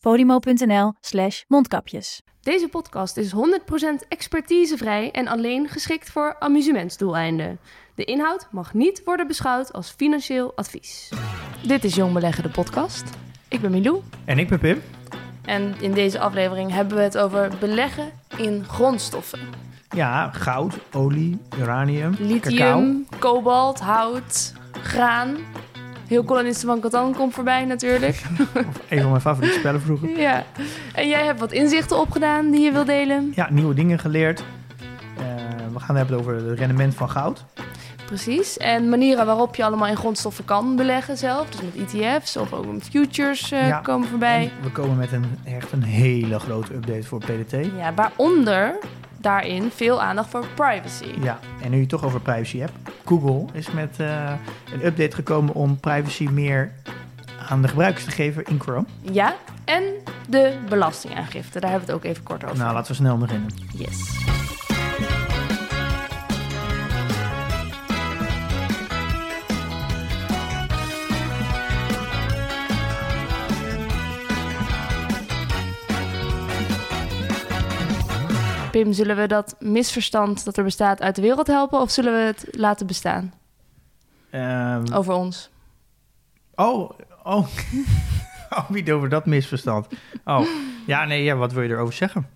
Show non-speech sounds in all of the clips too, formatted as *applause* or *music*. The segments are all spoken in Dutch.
podimo.nl slash mondkapjes. Deze podcast is 100% expertisevrij en alleen geschikt voor amusementsdoeleinden. De inhoud mag niet worden beschouwd als financieel advies. Dit is Jong Beleggen, de podcast. Ik ben Milou. En ik ben Pim. En in deze aflevering hebben we het over beleggen in grondstoffen. Ja, goud, olie, uranium, cacao. Lithium, kobalt, hout, graan. Heel kolonisten van Catan komt voorbij natuurlijk. *laughs* Een van mijn favoriete spellen vroeger. ja. En jij hebt wat inzichten opgedaan die je wil delen. Ja, nieuwe dingen geleerd. Eh, we gaan het hebben over het rendement van goud. Precies. En manieren waarop je allemaal in grondstoffen kan beleggen zelf. Dus met ETF's of ook met futures eh, Ja. komen voorbij. We komen met een, echt een hele grote update voor PDT. Ja, waaronder daarin veel aandacht voor privacy. Ja, en nu je het toch over privacy hebt. Google is met eh, een update gekomen om privacy meer aan de gebruikers te geven in Chrome. Ja, en de belastingaangifte. Daar hebben we het ook even kort over. Nou, laten we snel beginnen. Yes. Pim, zullen we dat misverstand dat er bestaat uit de wereld helpen of zullen we het laten bestaan Ehm, over ons? oh, oh. *laughs* oh, niet over dat misverstand. Oh, ja, nee, ja, wat wil je erover zeggen?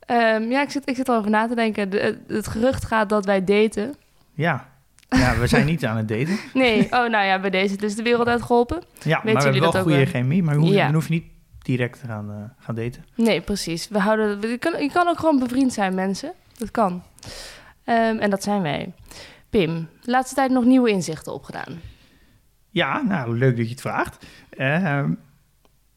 Ehm, ja, ik zit, ik zit erover na te denken. De- het gerucht gaat dat wij daten. Ja. Ja, we zijn niet aan het daten. Nee, oh nou ja, bij deze dus de wereld uitgeholpen. Ja, maar we hebben wel goede chemie, maar hoe, Ja. dan hoef je niet direct gaan, eh, gaan daten. Nee, precies. We houden, je, kan, je kan ook gewoon bevriend zijn, mensen. Dat kan. Ehm, en dat zijn wij. Pim, de laatste tijd nog nieuwe inzichten opgedaan. Ja, nou, leuk dat je het vraagt. Ehm,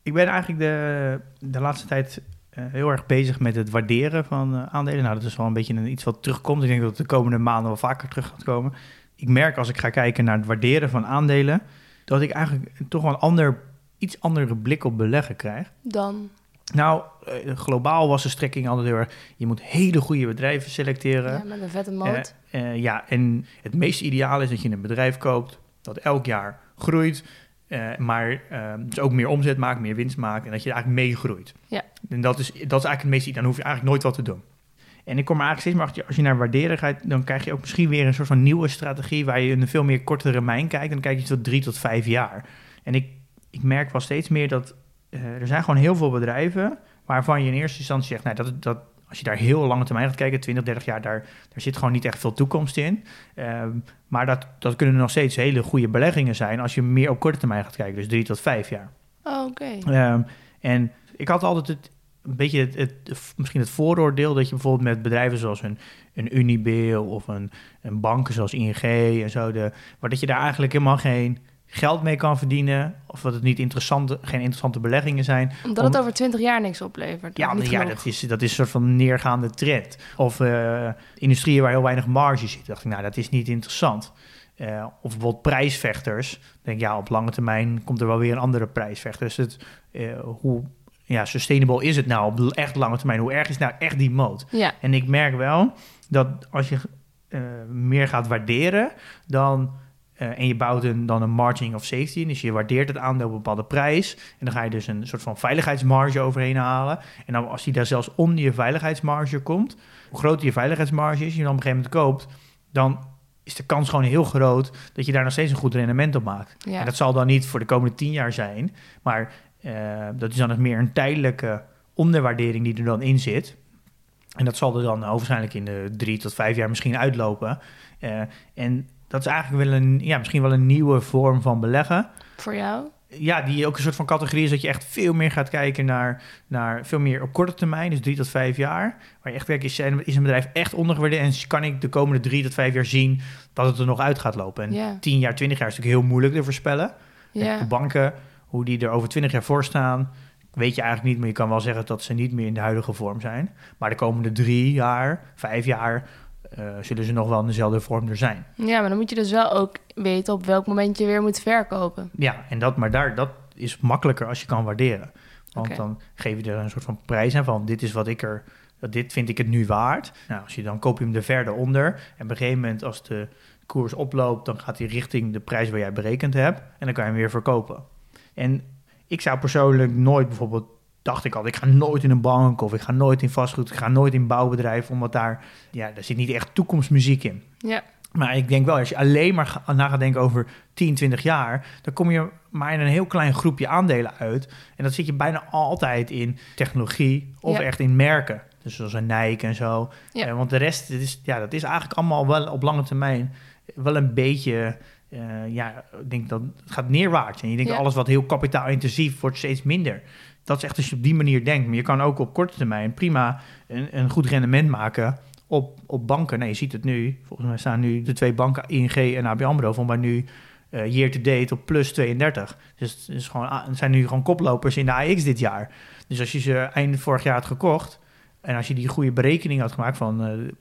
ik ben eigenlijk de, de laatste tijd eh, heel erg bezig met het waarderen van eh, aandelen. Nou, dat is wel een beetje een, iets wat terugkomt. Ik denk dat het de komende maanden wel vaker terug gaat komen. Ik merk als ik ga kijken naar het waarderen van aandelen... dat ik eigenlijk toch wel een ander, iets andere blik op beleggen krijg. Dan, Nou, eh, globaal was de strekking altijd heel erg... je moet hele goede bedrijven selecteren. ja, met een vette moot. Eh, eh, ja, en het meest ideaal is dat je een bedrijf koopt dat elk jaar groeit, maar eh, dus ook meer omzet maakt, meer winst maakt en dat je eigenlijk meegroeit. Ja. En dat is, dat is eigenlijk het meest ideaal. Dan hoef je eigenlijk nooit wat te doen. En ik kom er eigenlijk steeds meer achter, als je naar waarderen gaat, dan krijg je ook misschien weer een soort van nieuwe strategie waar je een veel meer korte termijn kijkt. En dan kijk je tot drie tot vijf jaar. En ik, ik merk wel steeds meer dat eh, er zijn gewoon heel veel bedrijven waarvan je in eerste instantie zegt, nou, dat, dat, als je daar heel lange termijn gaat kijken, 20, 30 jaar, daar, daar zit gewoon niet echt veel toekomst in. Ehm, maar dat, dat kunnen nog steeds hele goede beleggingen zijn als je meer op korte termijn gaat kijken, dus drie tot vijf jaar. Oh, oké. Ehm, en ik had altijd het, een beetje het, het, misschien het vooroordeel dat je bijvoorbeeld met bedrijven zoals een, een Unibail of een, een banken zoals ING en zo, de, maar dat je daar eigenlijk helemaal geen geld mee kan verdienen of dat het niet interessante, geen interessante beleggingen zijn. Omdat om- het over 20 jaar niks oplevert. Ja, niet ja dat, is, dat is een soort van neergaande trend. Of eh, industrieën waar heel weinig marge zit. dacht ik, nou, dat is niet interessant. Eh, of bijvoorbeeld prijsvechters. Denk, ja, op lange termijn komt er wel weer een andere prijsvechter. Dus het, eh, hoe ja, sustainable is het nou op echt lange termijn? Hoe erg is nou echt die moot? Ja, En ik merk wel dat als je meer gaat waarderen, dan, eh, en je bouwt een, dan een margin of safety in, dus je waardeert het aandeel op een bepaalde prijs, en dan ga je dus een soort van veiligheidsmarge overheen halen. En dan als die daar zelfs onder je veiligheidsmarge komt, hoe groter je veiligheidsmarge is, je dan op een gegeven moment koopt, dan is de kans gewoon heel groot dat je daar nog steeds een goed rendement op maakt. ja. En dat zal dan niet voor de komende tien jaar zijn, maar eh, dat is dan nog meer een tijdelijke onderwaardering die er dan in zit. En dat zal er dan hoogstwaarschijnlijk in de drie tot vijf jaar misschien uitlopen. Eh, en dat is eigenlijk wel een, ja, misschien wel een nieuwe vorm van beleggen. Voor jou? Ja, die ook een soort van categorie is dat je echt veel meer gaat kijken naar, naar veel meer op korte termijn, dus drie tot vijf jaar. Waar je echt werkt, is, is een bedrijf echt ondergewaardeerd en kan ik de komende drie tot vijf jaar zien dat het er nog uit gaat lopen. En Ja. tien jaar, twintig jaar is natuurlijk heel moeilijk te voorspellen. De banken, hoe die er over twintig jaar voor staan, weet je eigenlijk niet, maar je kan wel zeggen dat ze niet meer in de huidige vorm zijn. Maar de komende drie jaar, vijf jaar, zullen ze nog wel in dezelfde vorm er zijn. Ja, maar dan moet je dus wel ook weten op welk moment je weer moet verkopen. Ja, en dat, maar daar, dat is makkelijker als je kan waarderen. Want dan geef je er een soort van prijs aan van dit is wat ik er, dit vind ik het nu waard. Nou, als je dan koop je hem er verder onder. En op een gegeven moment als de koers oploopt, dan gaat hij richting de prijs waar jij berekend hebt. En dan kan je hem weer verkopen. En ik zou persoonlijk nooit bijvoorbeeld, dacht ik al, ik ga nooit in een bank of ik ga nooit in vastgoed, ik ga nooit in bouwbedrijf, omdat daar, ja, daar zit niet echt toekomstmuziek in. Ja. Maar ik denk wel, als je alleen maar na gaat denken over 10, 20 jaar, dan kom je maar in een heel klein groepje aandelen uit. En dat zit je bijna altijd in technologie of echt in merken. Dus zoals een Nike en zo. Ja. Eh, want de rest, dat is, ja, dat is eigenlijk allemaal wel op lange termijn wel een beetje... Uh, ja, ik denk dat het gaat neerwaarts. En je denkt alles wat heel kapitaalintensief wordt steeds minder. Dat is echt als je op die manier denkt. Maar je kan ook op korte termijn prima een, een goed rendement maken op, op banken. Nee, je ziet het nu. Volgens mij staan nu de twee banken, ING en ABN AMRO, van maar nu uh, year to date op plus 32. Dus het is gewoon, ah, zijn nu gewoon koplopers in de AX dit jaar. Dus als je ze eind vorig jaar had gekocht en als je die goede berekening had gemaakt van uh,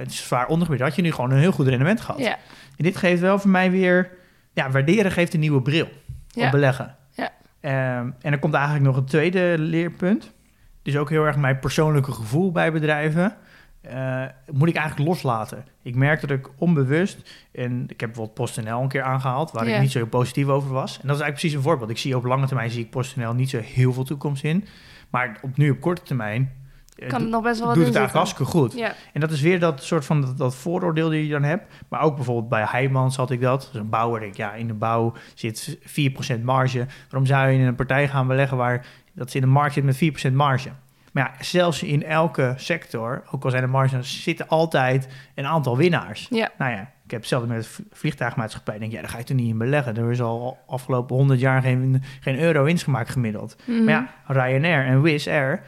het is zwaar ondergebied, had je nu gewoon een heel goed rendement gehad. Ja. En dit geeft wel voor mij weer, ja, waarderen geeft een nieuwe bril ja. op beleggen. Um, en er komt eigenlijk nog een tweede leerpunt. Dus ook heel erg mijn persoonlijke gevoel bij bedrijven. Uh, moet ik eigenlijk loslaten. Ik merk dat ik onbewust, en ik heb bijvoorbeeld PostNL een keer aangehaald, waar ik niet zo heel positief over was. En dat is eigenlijk precies een voorbeeld. Ik zie op lange termijn zie ik PostNL niet zo heel veel toekomst in. Maar op, nu op korte termijn eh, kan het nog best wel wat doet het eigenlijk hartstikke goed. Ja. En dat is weer dat soort van dat, dat, vooroordeel die je dan hebt. Maar ook bijvoorbeeld bij Heijmans had ik dat. Dus een bouwer, denk ja, in de bouw zit 4% marge. Waarom zou je in een partij gaan beleggen waar dat ze in de markt zit met 4% marge? Maar ja, zelfs in elke sector, ook al zijn de marges, zitten altijd een aantal winnaars. Ja. Nou ja, ik heb hetzelfde met het vliegtuigmaatschappij. denk, ja, daar ga je toch niet in beleggen. Er is al afgelopen 100 jaar geen, geen euro winst gemaakt gemiddeld. Mhm. Maar ja, Ryanair en Wizz Air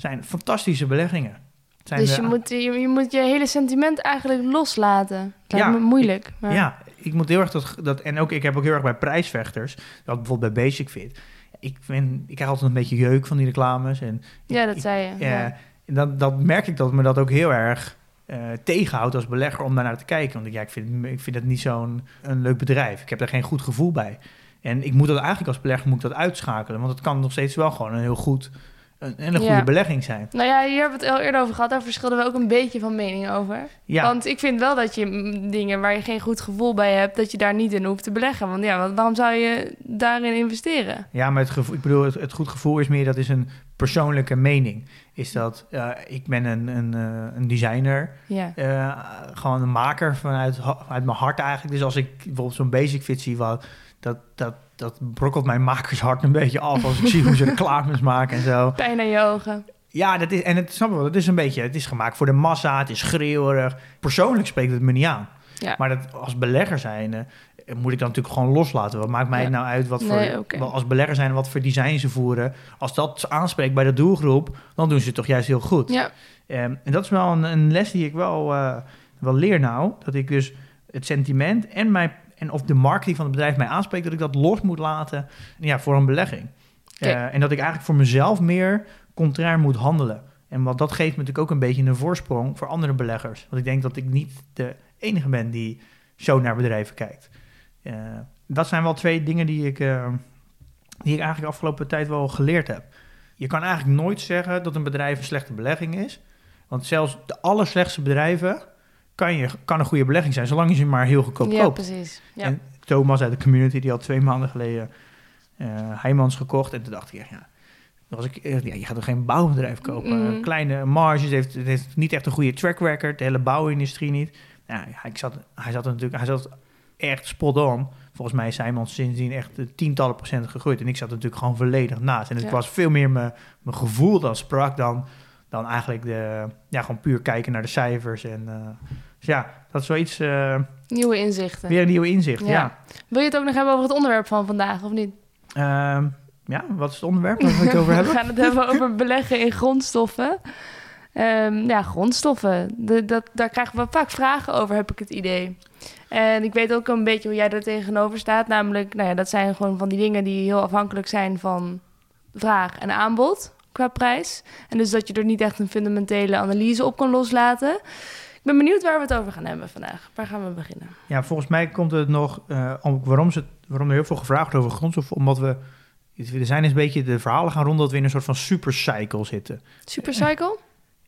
zijn fantastische beleggingen. Zijn dus je, moet, je, je, moet je hele sentiment eigenlijk loslaten. Dat ja, me moeilijk. Maar... Ja, ik moet heel erg dat, dat... En ook, ik heb ook heel erg bij prijsvechters... dat bijvoorbeeld bij Basic Fit ik, vind, ik krijg altijd een beetje jeuk van die reclames. En ja, dat zei je. Ja, En dat, dat merk ik dat me dat ook heel erg uh, tegenhoudt als belegger om daarnaar te kijken. Want ja, ik vind, ik vind het niet zo'n een leuk bedrijf. Ik heb daar geen goed gevoel bij. En ik moet dat eigenlijk als belegger moet dat uitschakelen. Want het kan nog steeds wel gewoon een heel goed een, een goede belegging zijn. Nou ja, hier hebben we het al eerder over gehad. Daar verschilden we ook een beetje van mening over. Ja. Want ik vind wel dat je dingen waar je geen goed gevoel bij hebt... dat je daar niet in hoeft te beleggen. Want ja, waarom zou je daarin investeren? Ja, maar het gevoel, ik bedoel, het, goed gevoel is meer... dat is een persoonlijke mening. Is dat, uh, ik ben een, een, uh, een designer. Ja. Uh, gewoon een maker vanuit, vanuit mijn hart eigenlijk. Dus als ik bijvoorbeeld zo'n basic fit zie... Wat, dat, dat dat brokkelt mijn makershart een beetje af als ik zie hoe ze reclames maken en zo. *laughs* Pijn aan je ogen. Ja, dat is, en het, snap wel, het is een beetje, het is gemaakt voor de massa, het is schreeuwerig. Persoonlijk spreekt het me niet aan. Ja. Maar dat, als belegger zijn, uh, moet ik dan natuurlijk gewoon loslaten. Wat maakt mij ja. nou uit wat voor, okay. als belegger zijn, wat voor design ze voeren. Als dat aanspreekt bij de doelgroep, dan doen ze het toch juist heel goed. Ja. Um, en dat is wel een, een les die ik wel, uh, wel leer nou. Dat ik dus het sentiment en mijn en of de marketing van het bedrijf mij aanspreekt, dat ik dat los moet laten ja, voor een belegging. Okay. Uh, en dat ik eigenlijk voor mezelf meer contrair moet handelen. En wat dat geeft me natuurlijk ook een beetje een voorsprong voor andere beleggers. Want ik denk dat ik niet de enige ben die zo naar bedrijven kijkt. Uh, dat zijn wel twee dingen die ik, uh, die ik eigenlijk de afgelopen tijd wel geleerd heb. Je kan eigenlijk nooit zeggen dat een bedrijf een slechte belegging is. Want zelfs de allerslechtste bedrijven kan, je, kan een goede belegging zijn, zolang je ze maar heel goedkoop ja, koopt. Precies. Ja, En Thomas uit de community, die had twee maanden geleden uh, Heijmans gekocht. En toen dacht ik, ja, was ik, ja, je gaat toch geen bouwbedrijf kopen? Mm. Kleine marges, heeft, het heeft niet echt een goede track record, de hele bouwindustrie niet. Ja, ik zat, hij zat natuurlijk, hij zat echt spot on. Volgens mij is Heijmans sindsdien echt tientallen procent gegroeid. En ik zat natuurlijk gewoon volledig naast. En het Ja. was veel meer mijn, mijn gevoel dat sprak dan, dan eigenlijk de, ja, gewoon puur kijken naar de cijfers. En uh, dus ja, dat is wel iets, uh, Nieuwe inzichten. weer een nieuwe inzicht. Ja. Ja. Wil je het ook nog hebben over het onderwerp van vandaag, of niet? Ehm, ja, wat is het onderwerp waar we het over *laughs* hebben? We gaan het hebben over beleggen in grondstoffen. Ehm, ja, grondstoffen. De, dat, daar krijgen we vaak vragen over, heb ik het idee. En ik weet ook een beetje hoe jij er tegenover staat. Namelijk, nou ja, dat zijn gewoon van die dingen die heel afhankelijk zijn van vraag en aanbod qua prijs. En dus dat je er niet echt een fundamentele analyse op kan loslaten. Ik ben benieuwd waar we het over gaan hebben vandaag. Waar gaan we beginnen? Ja, volgens mij komt het nog uh, om, waarom, ze, waarom er heel veel gevraagd over grondstoffen. Omdat we. Er zijn eens een beetje de verhalen gaan rond dat we in een soort van supercycle zitten. Supercycle?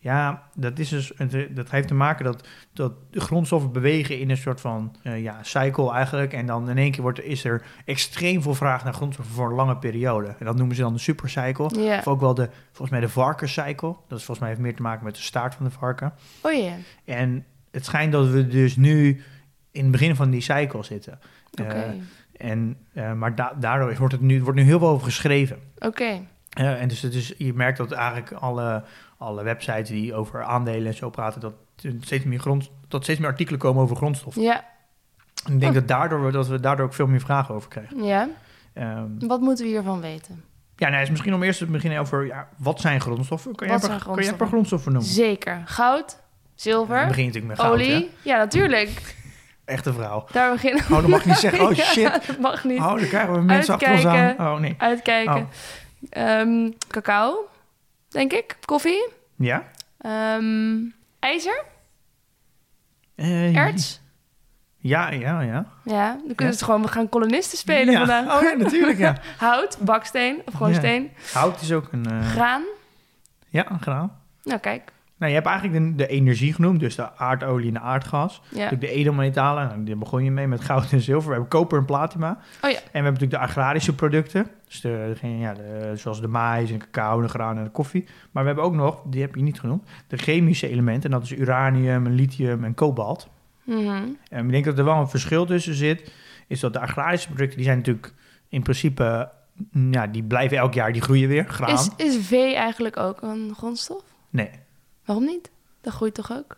Ja, dat, is dus, dat heeft te maken dat, dat de grondstoffen bewegen in een soort van uh, ja, cycle eigenlijk. En dan in één keer wordt, is er extreem veel vraag naar grondstoffen voor een lange periode. En dat noemen ze dan de supercycle. Of ook wel de, volgens mij de varkencycle. Dat is volgens mij heeft meer te maken met de staart van de varken. Oh ja. En het schijnt dat we dus nu in het begin van die cycle zitten. Oké. Okay. Uh, en, uh, maar da daardoor wordt, het nu, wordt nu heel veel over geschreven. Oké. Okay. en dus het is, je merkt dat eigenlijk alle alle websites die over aandelen en zo praten, dat steeds meer, grond, dat steeds meer artikelen komen over grondstoffen. Ja. En ik denk oh. dat, daardoor, dat we daardoor ook veel meer vragen over krijgen. Ja. Um, wat moeten we hiervan weten? Ja, nou, is misschien om eerst te beginnen over ja, wat zijn grondstoffen? Kan, wat je, zijn per, kan je een paar grondstoffen noemen? Zeker. Goud, zilver, ja, begin natuurlijk met goud, olie. Ja, natuurlijk. *laughs* Echte vrouw. Daar beginnen Oh, dat mag niet zeggen. Oh *laughs* shit. ja, dat mag niet. Oh, dan krijgen we mensen Uitkijken, achter ons aan. Oh nee. Uitkijken. Oh. Um, cacao, denk ik. Koffie. Ja. Um, ijzer? Uh, Erts? Ja, ja, ja. Ja, dan kunnen ja. gewoon, we gaan kolonisten spelen ja. vandaag. Oh ja, natuurlijk, ja. *laughs* Hout, baksteen of gewoon ja. steen. Hout is ook een... Uh... Graan? Ja, een graan. Nou, kijk. Nou, je hebt eigenlijk de, de, energie genoemd, dus de aardolie en de aardgas. Ja. De edelmetalen, nou, daar begon je mee met goud en zilver. We hebben koper en platina. Oh ja. En we hebben natuurlijk de agrarische producten, dus de, ja, de, zoals de mais en cacao, de graan en de koffie. Maar we hebben ook nog, die heb je niet genoemd, de chemische elementen. En dat is uranium, lithium en kobalt. Mm -hmm. En ik denk dat er wel een verschil tussen zit, is dat de agrarische producten, die zijn natuurlijk in principe, ja, die blijven elk jaar, die groeien weer, graan. Is, is vee eigenlijk ook een grondstof? Nee. Waarom niet? Dat groeit toch ook?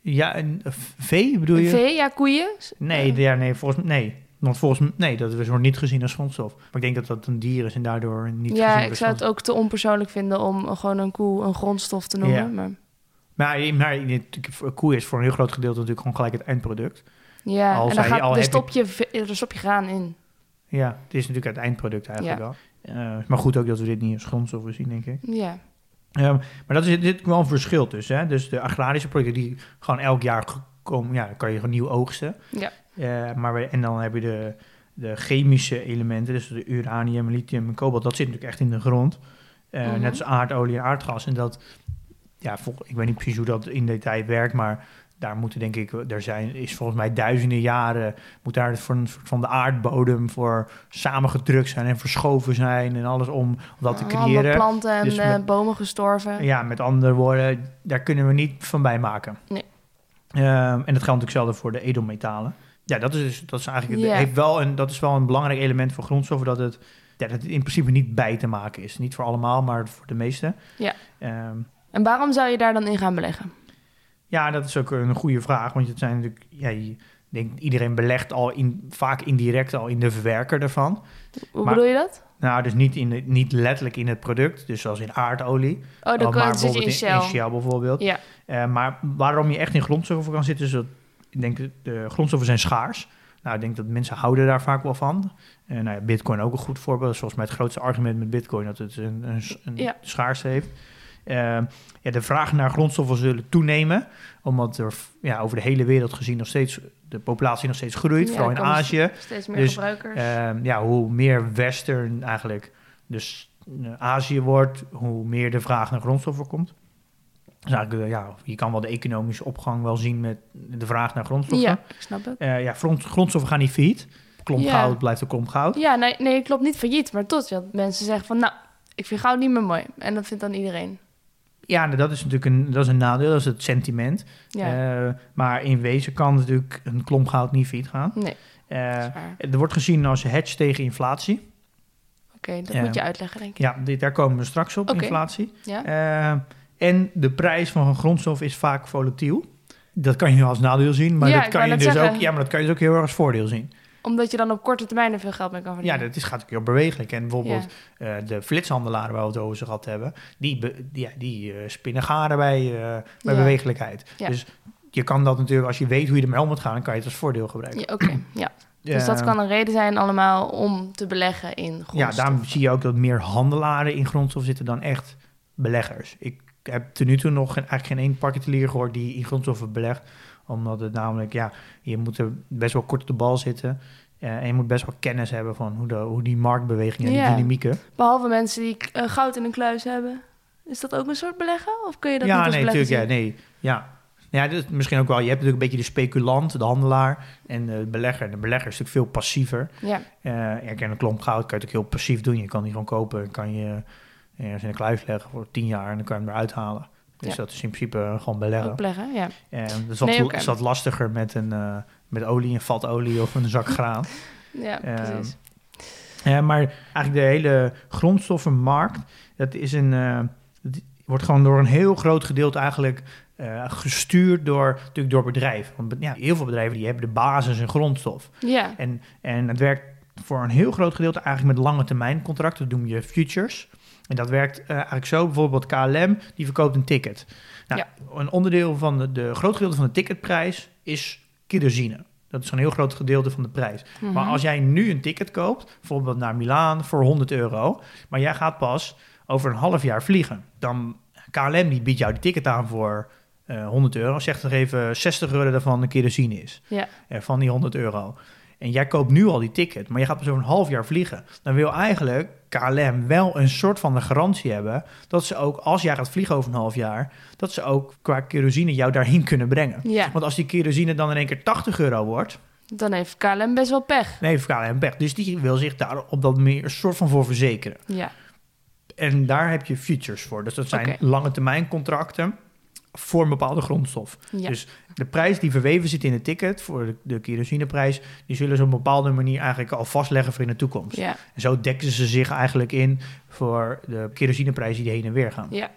Ja, en vee bedoel je? Vee, ja, koeien? Nee, ja, nee, volgens nee. Want volgens nee, dat wordt niet gezien als grondstof. Maar ik denk dat dat een dier is en daardoor niet ja, gezien ik zou het ook te onpersoonlijk vinden om gewoon een koe een grondstof te noemen. Ja. Maar, maar, maar een koe is voor een heel groot gedeelte natuurlijk gewoon gelijk het eindproduct. Ja, Al en dan gaat, al er, stop je, er stop je graan in. Ja, het is natuurlijk het eindproduct eigenlijk Ja. wel. Eh, maar goed ook dat we dit niet als grondstoffen zien, denk ik. Ja. Ehm, maar dat is dit wel een verschil tussen. Hè? Dus de agrarische producten die gewoon elk jaar komen, ja, dan kan je gewoon nieuw oogsten. Ja. Eh, maar we, en dan heb je de, de chemische elementen, dus de uranium, lithium en kobalt, dat zit natuurlijk echt in de grond. Eh, Mhm. Net als aardolie en aardgas. En dat, ja, vol, ik weet niet precies hoe dat in detail werkt, maar daar moeten denk ik, er zijn, is volgens mij duizenden jaren, moet daar voor een soort van de aardbodem voor samengedrukt zijn en verschoven zijn en alles om dat te creëren. planten en Dus eh, met- bomen gestorven. Ja, met andere woorden, daar kunnen we niet van bij maken. Nee. Ehm, en dat geldt natuurlijk hetzelfde voor de edelmetalen. Ja, dat is, dus- dat is eigenlijk heeft wel een, dat is wel een belangrijk element voor grondstoffen, dat het, ja, dat het in principe niet bij te maken is. Niet voor allemaal, maar voor de meeste. Ja. Ehm, En waarom zou je daar dan in gaan beleggen? Ja, dat is ook een goede vraag, want het zijn natuurlijk, ja, je denkt iedereen belegt al in, vaak indirect al in de verwerker ervan. Hoe Maar- bedoel je dat? Nou, dus niet, in de, niet letterlijk in het product, dus zoals in aardolie. Oh, dan maar je in bijvoorbeeld Shell. in bijvoorbeeld. Ja. Eh, maar waarom je echt in grondstoffen kan zitten, is dat ik denk de grondstoffen zijn schaars. Nou, ik denk dat mensen houden daar vaak wel van. En nou ja, Bitcoin ook een goed voorbeeld. Dat is volgens mij het grootste argument met Bitcoin dat het een, een, een Ja. schaarste heeft. Eh, ja, de vraag naar grondstoffen zullen toenemen, omdat er ja, over de hele wereld gezien nog steeds de populatie nog steeds groeit, Ja, vooral in Azië. Steeds meer Dus, gebruikers. Ehm, ja, hoe meer western eigenlijk dus eh, Azië wordt, hoe meer de vraag naar grondstoffen komt. Dus eigenlijk, eh, ja, je kan wel de economische opgang wel zien met de vraag naar grondstoffen. ja, ik snap het. Ja, grond- grondstoffen gaan niet failliet. Klomp Ja. goud blijft een klomp goud. Ja, nee, nee, klopt niet failliet, maar tot dat mensen zeggen van, nou, ik vind goud niet meer mooi. En dat vindt dan iedereen. Ja, nou, dat is natuurlijk een, dat is een nadeel, dat is het sentiment. Ja, Eh, maar in wezen kan natuurlijk een klomp goud niet failliet gaan. nee, waar. er wordt gezien als hedge tegen inflatie. Oké, dat moet je uitleggen, denk ik. Ja, dit, daar komen we straks op, inflatie. Ja? Eh, en de prijs van een grondstof is vaak volatiel. Dat kan je als nadeel zien, maar, Ja, dat kan je dus zeggen. ook, ja, maar dat kan je dus ook heel erg als voordeel zien. Omdat je dan op korte termijn er veel geld mee kan Ja, verdienen. dat is, gaat ook heel bewegelijk. En bijvoorbeeld eh, de flitshandelaren waar we het over gehad hebben, die, be- die, ja, die eh, spinnen garen bij, bij Ja. bewegelijkheid. Ja. Dus je kan dat natuurlijk, als je weet hoe je ermee om moet gaan, dan kan je het als voordeel gebruiken. Ja, Oké, ja. Dus dat kan een reden zijn allemaal om te beleggen in Ja, grondstoffen. daarom zie je ook dat meer handelaren in grondstof zitten dan echt beleggers. Ik heb tot nu toe nog geen, eigenlijk geen één particulier gehoord die in grondstoffen belegt. Omdat het namelijk, ja, je moet er best wel kort op de bal zitten. eh, en je moet best wel kennis hebben van hoe, de, hoe die marktbewegingen en Ja. die dynamieken. Behalve mensen die eh, goud in een kluis hebben. Is dat ook een soort beleggen? Of kun je dat ja, niet als nee, beleggen natuurlijk. Ja, nee. Ja. Ja, dat is misschien ook wel. Je hebt natuurlijk een beetje de speculant, de handelaar en de belegger. En de belegger is natuurlijk veel passiever. Ja, kijk, een klomp goud kan je natuurlijk heel passief doen. Je kan die gewoon kopen en kan je ergens in een kluis leggen voor tien jaar en dan kan je hem eruit halen. Dus Ja. dat is in principe gewoon beleggen. beleggen, ja. En dat is wat, Nee, is wat lastiger met, een, eh, met olie, een vat olie of een zak *laughs* graan. Ja, Ehm, precies. Eh, maar eigenlijk de hele grondstoffenmarkt, dat is een, eh, wordt gewoon door een heel groot gedeelte eigenlijk eh, gestuurd door, natuurlijk door bedrijven. Want ja, heel veel bedrijven die hebben de basis in grondstof. Ja, En, en het werkt voor een heel groot gedeelte eigenlijk met lange termijn contracten. Dat noem je futures. En dat werkt eh, eigenlijk zo. Bijvoorbeeld KLM, die verkoopt een ticket. Nou, Een onderdeel van de, de groot gedeelte van de ticketprijs is kerosine. Dat is een heel groot gedeelte van de prijs. Mhm. Maar als jij nu een ticket koopt, bijvoorbeeld naar Milaan voor 100 euro, maar jij gaat pas over een half jaar vliegen, dan KLM die biedt jou die ticket aan voor eh 100 euro, zegt er even 60 euro daarvan de kerosine is Ja, eh, van die 100 euro. En jij koopt nu al die ticket, maar je gaat pas over een half jaar vliegen. Dan wil eigenlijk KLM wel een soort van de garantie hebben dat ze ook, als jij gaat vliegen over een half jaar, dat ze ook qua kerosine jou daarheen kunnen brengen. ja. Want als die kerosine dan in één keer 80 euro wordt, dan heeft KLM best wel pech. nee, heeft KLM pech. Dus die wil zich daar op dat meer een soort van voor verzekeren. Ja, En daar heb je futures voor. Dus dat zijn lange termijn contracten voor een bepaalde grondstof. ja. Dus de prijs die verweven zit in het ticket voor de, de kerosineprijs, die zullen ze op een bepaalde manier eigenlijk al vastleggen voor in de toekomst. ja, En zo dekken ze zich eigenlijk in voor de kerosineprijzen die heen en weer gaan. ja.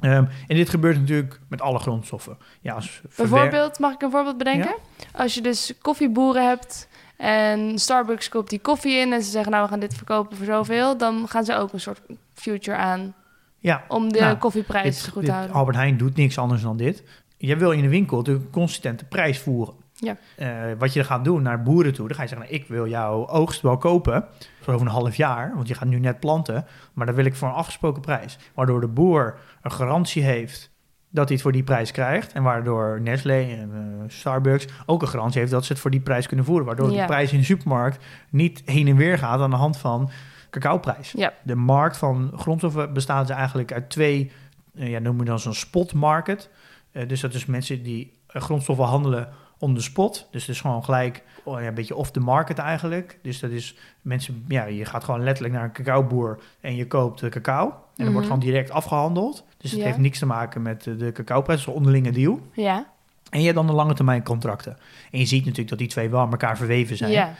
Ehm, en dit gebeurt natuurlijk met alle grondstoffen. Ja, als Bijvoorbeeld, mag ik een voorbeeld bedenken? Als je dus koffieboeren hebt en Starbucks koopt die koffie in en ze zeggen nou we gaan dit verkopen voor zoveel, dan gaan ze ook een soort future aan Ja, om de Nou, koffieprijs goed te houden. Albert Heijn doet niks anders dan dit. Je wil in de winkel natuurlijk een consistente prijs voeren. Ja. Eh, wat je dan gaat doen naar boeren toe, dan ga je zeggen, nou, ik wil jouw oogst wel kopen voor over een half jaar, want je gaat nu net planten, maar dan wil ik voor een afgesproken prijs. Waardoor de boer een garantie heeft dat hij het voor die prijs krijgt en waardoor Nestlé en eh, Starbucks ook een garantie heeft dat ze het voor die prijs kunnen voeren. Waardoor Ja. de prijs in de supermarkt niet heen en weer gaat aan de hand van cacaoprijs. Ja, De markt van grondstoffen bestaat dus eigenlijk uit twee, eh, ja, noem je dan zo'n spot market. Eh, dus dat is mensen die eh, grondstoffen handelen on the spot. Dus het is gewoon gelijk oh, een beetje off the market eigenlijk. Dus dat is mensen, ja, je gaat gewoon letterlijk naar een cacaoboer en je koopt de cacao. En dat Mhm. wordt gewoon direct afgehandeld. Dus het Ja. heeft niks te maken met de cacaoprijs, een onderlinge deal. ja, En je hebt dan de lange termijn contracten. En je ziet natuurlijk dat die twee wel aan elkaar verweven zijn. ja,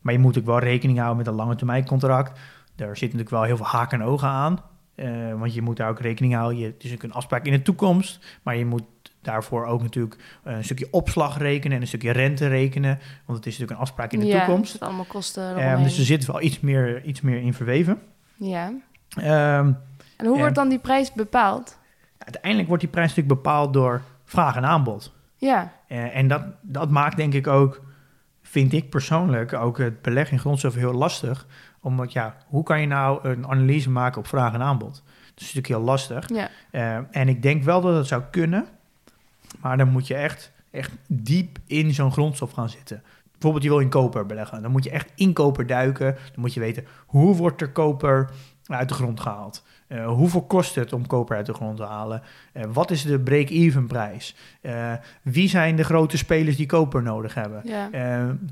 Maar je moet ook wel rekening houden met een lange termijn contract. Daar zit natuurlijk wel heel veel haken en ogen aan. Eh, want je moet daar ook rekening houden. Je, het is ook een afspraak in de toekomst. Maar je moet daarvoor ook natuurlijk eh, een stukje opslag rekenen en een stukje rente rekenen. Want het is natuurlijk een afspraak in de ja, toekomst. Het allemaal kosten Eh, dus er zit wel iets meer, iets meer in verweven. Ja. Ehm, En hoe wordt dan die prijs bepaald? uiteindelijk wordt die prijs natuurlijk bepaald door vraag en aanbod. Ja, en dat, dat maakt denk ik ook, vind ik persoonlijk, ook het beleggen in grondstoffen heel lastig. Omdat ja, hoe kan je nou een analyse maken op vraag en aanbod? Dat is natuurlijk heel lastig. ja, Eh, en ik denk wel dat het zou kunnen, maar dan moet je echt, echt diep in zo'n grondstof gaan zitten. Bijvoorbeeld je wil in koper beleggen, dan moet je echt in koper duiken. Dan moet je weten, hoe wordt er koper uit de grond gehaald? Eh, hoeveel kost het om koper uit de grond te halen? Eh, wat is de break-even prijs? Eh, wie zijn de grote spelers die koper nodig hebben? ja.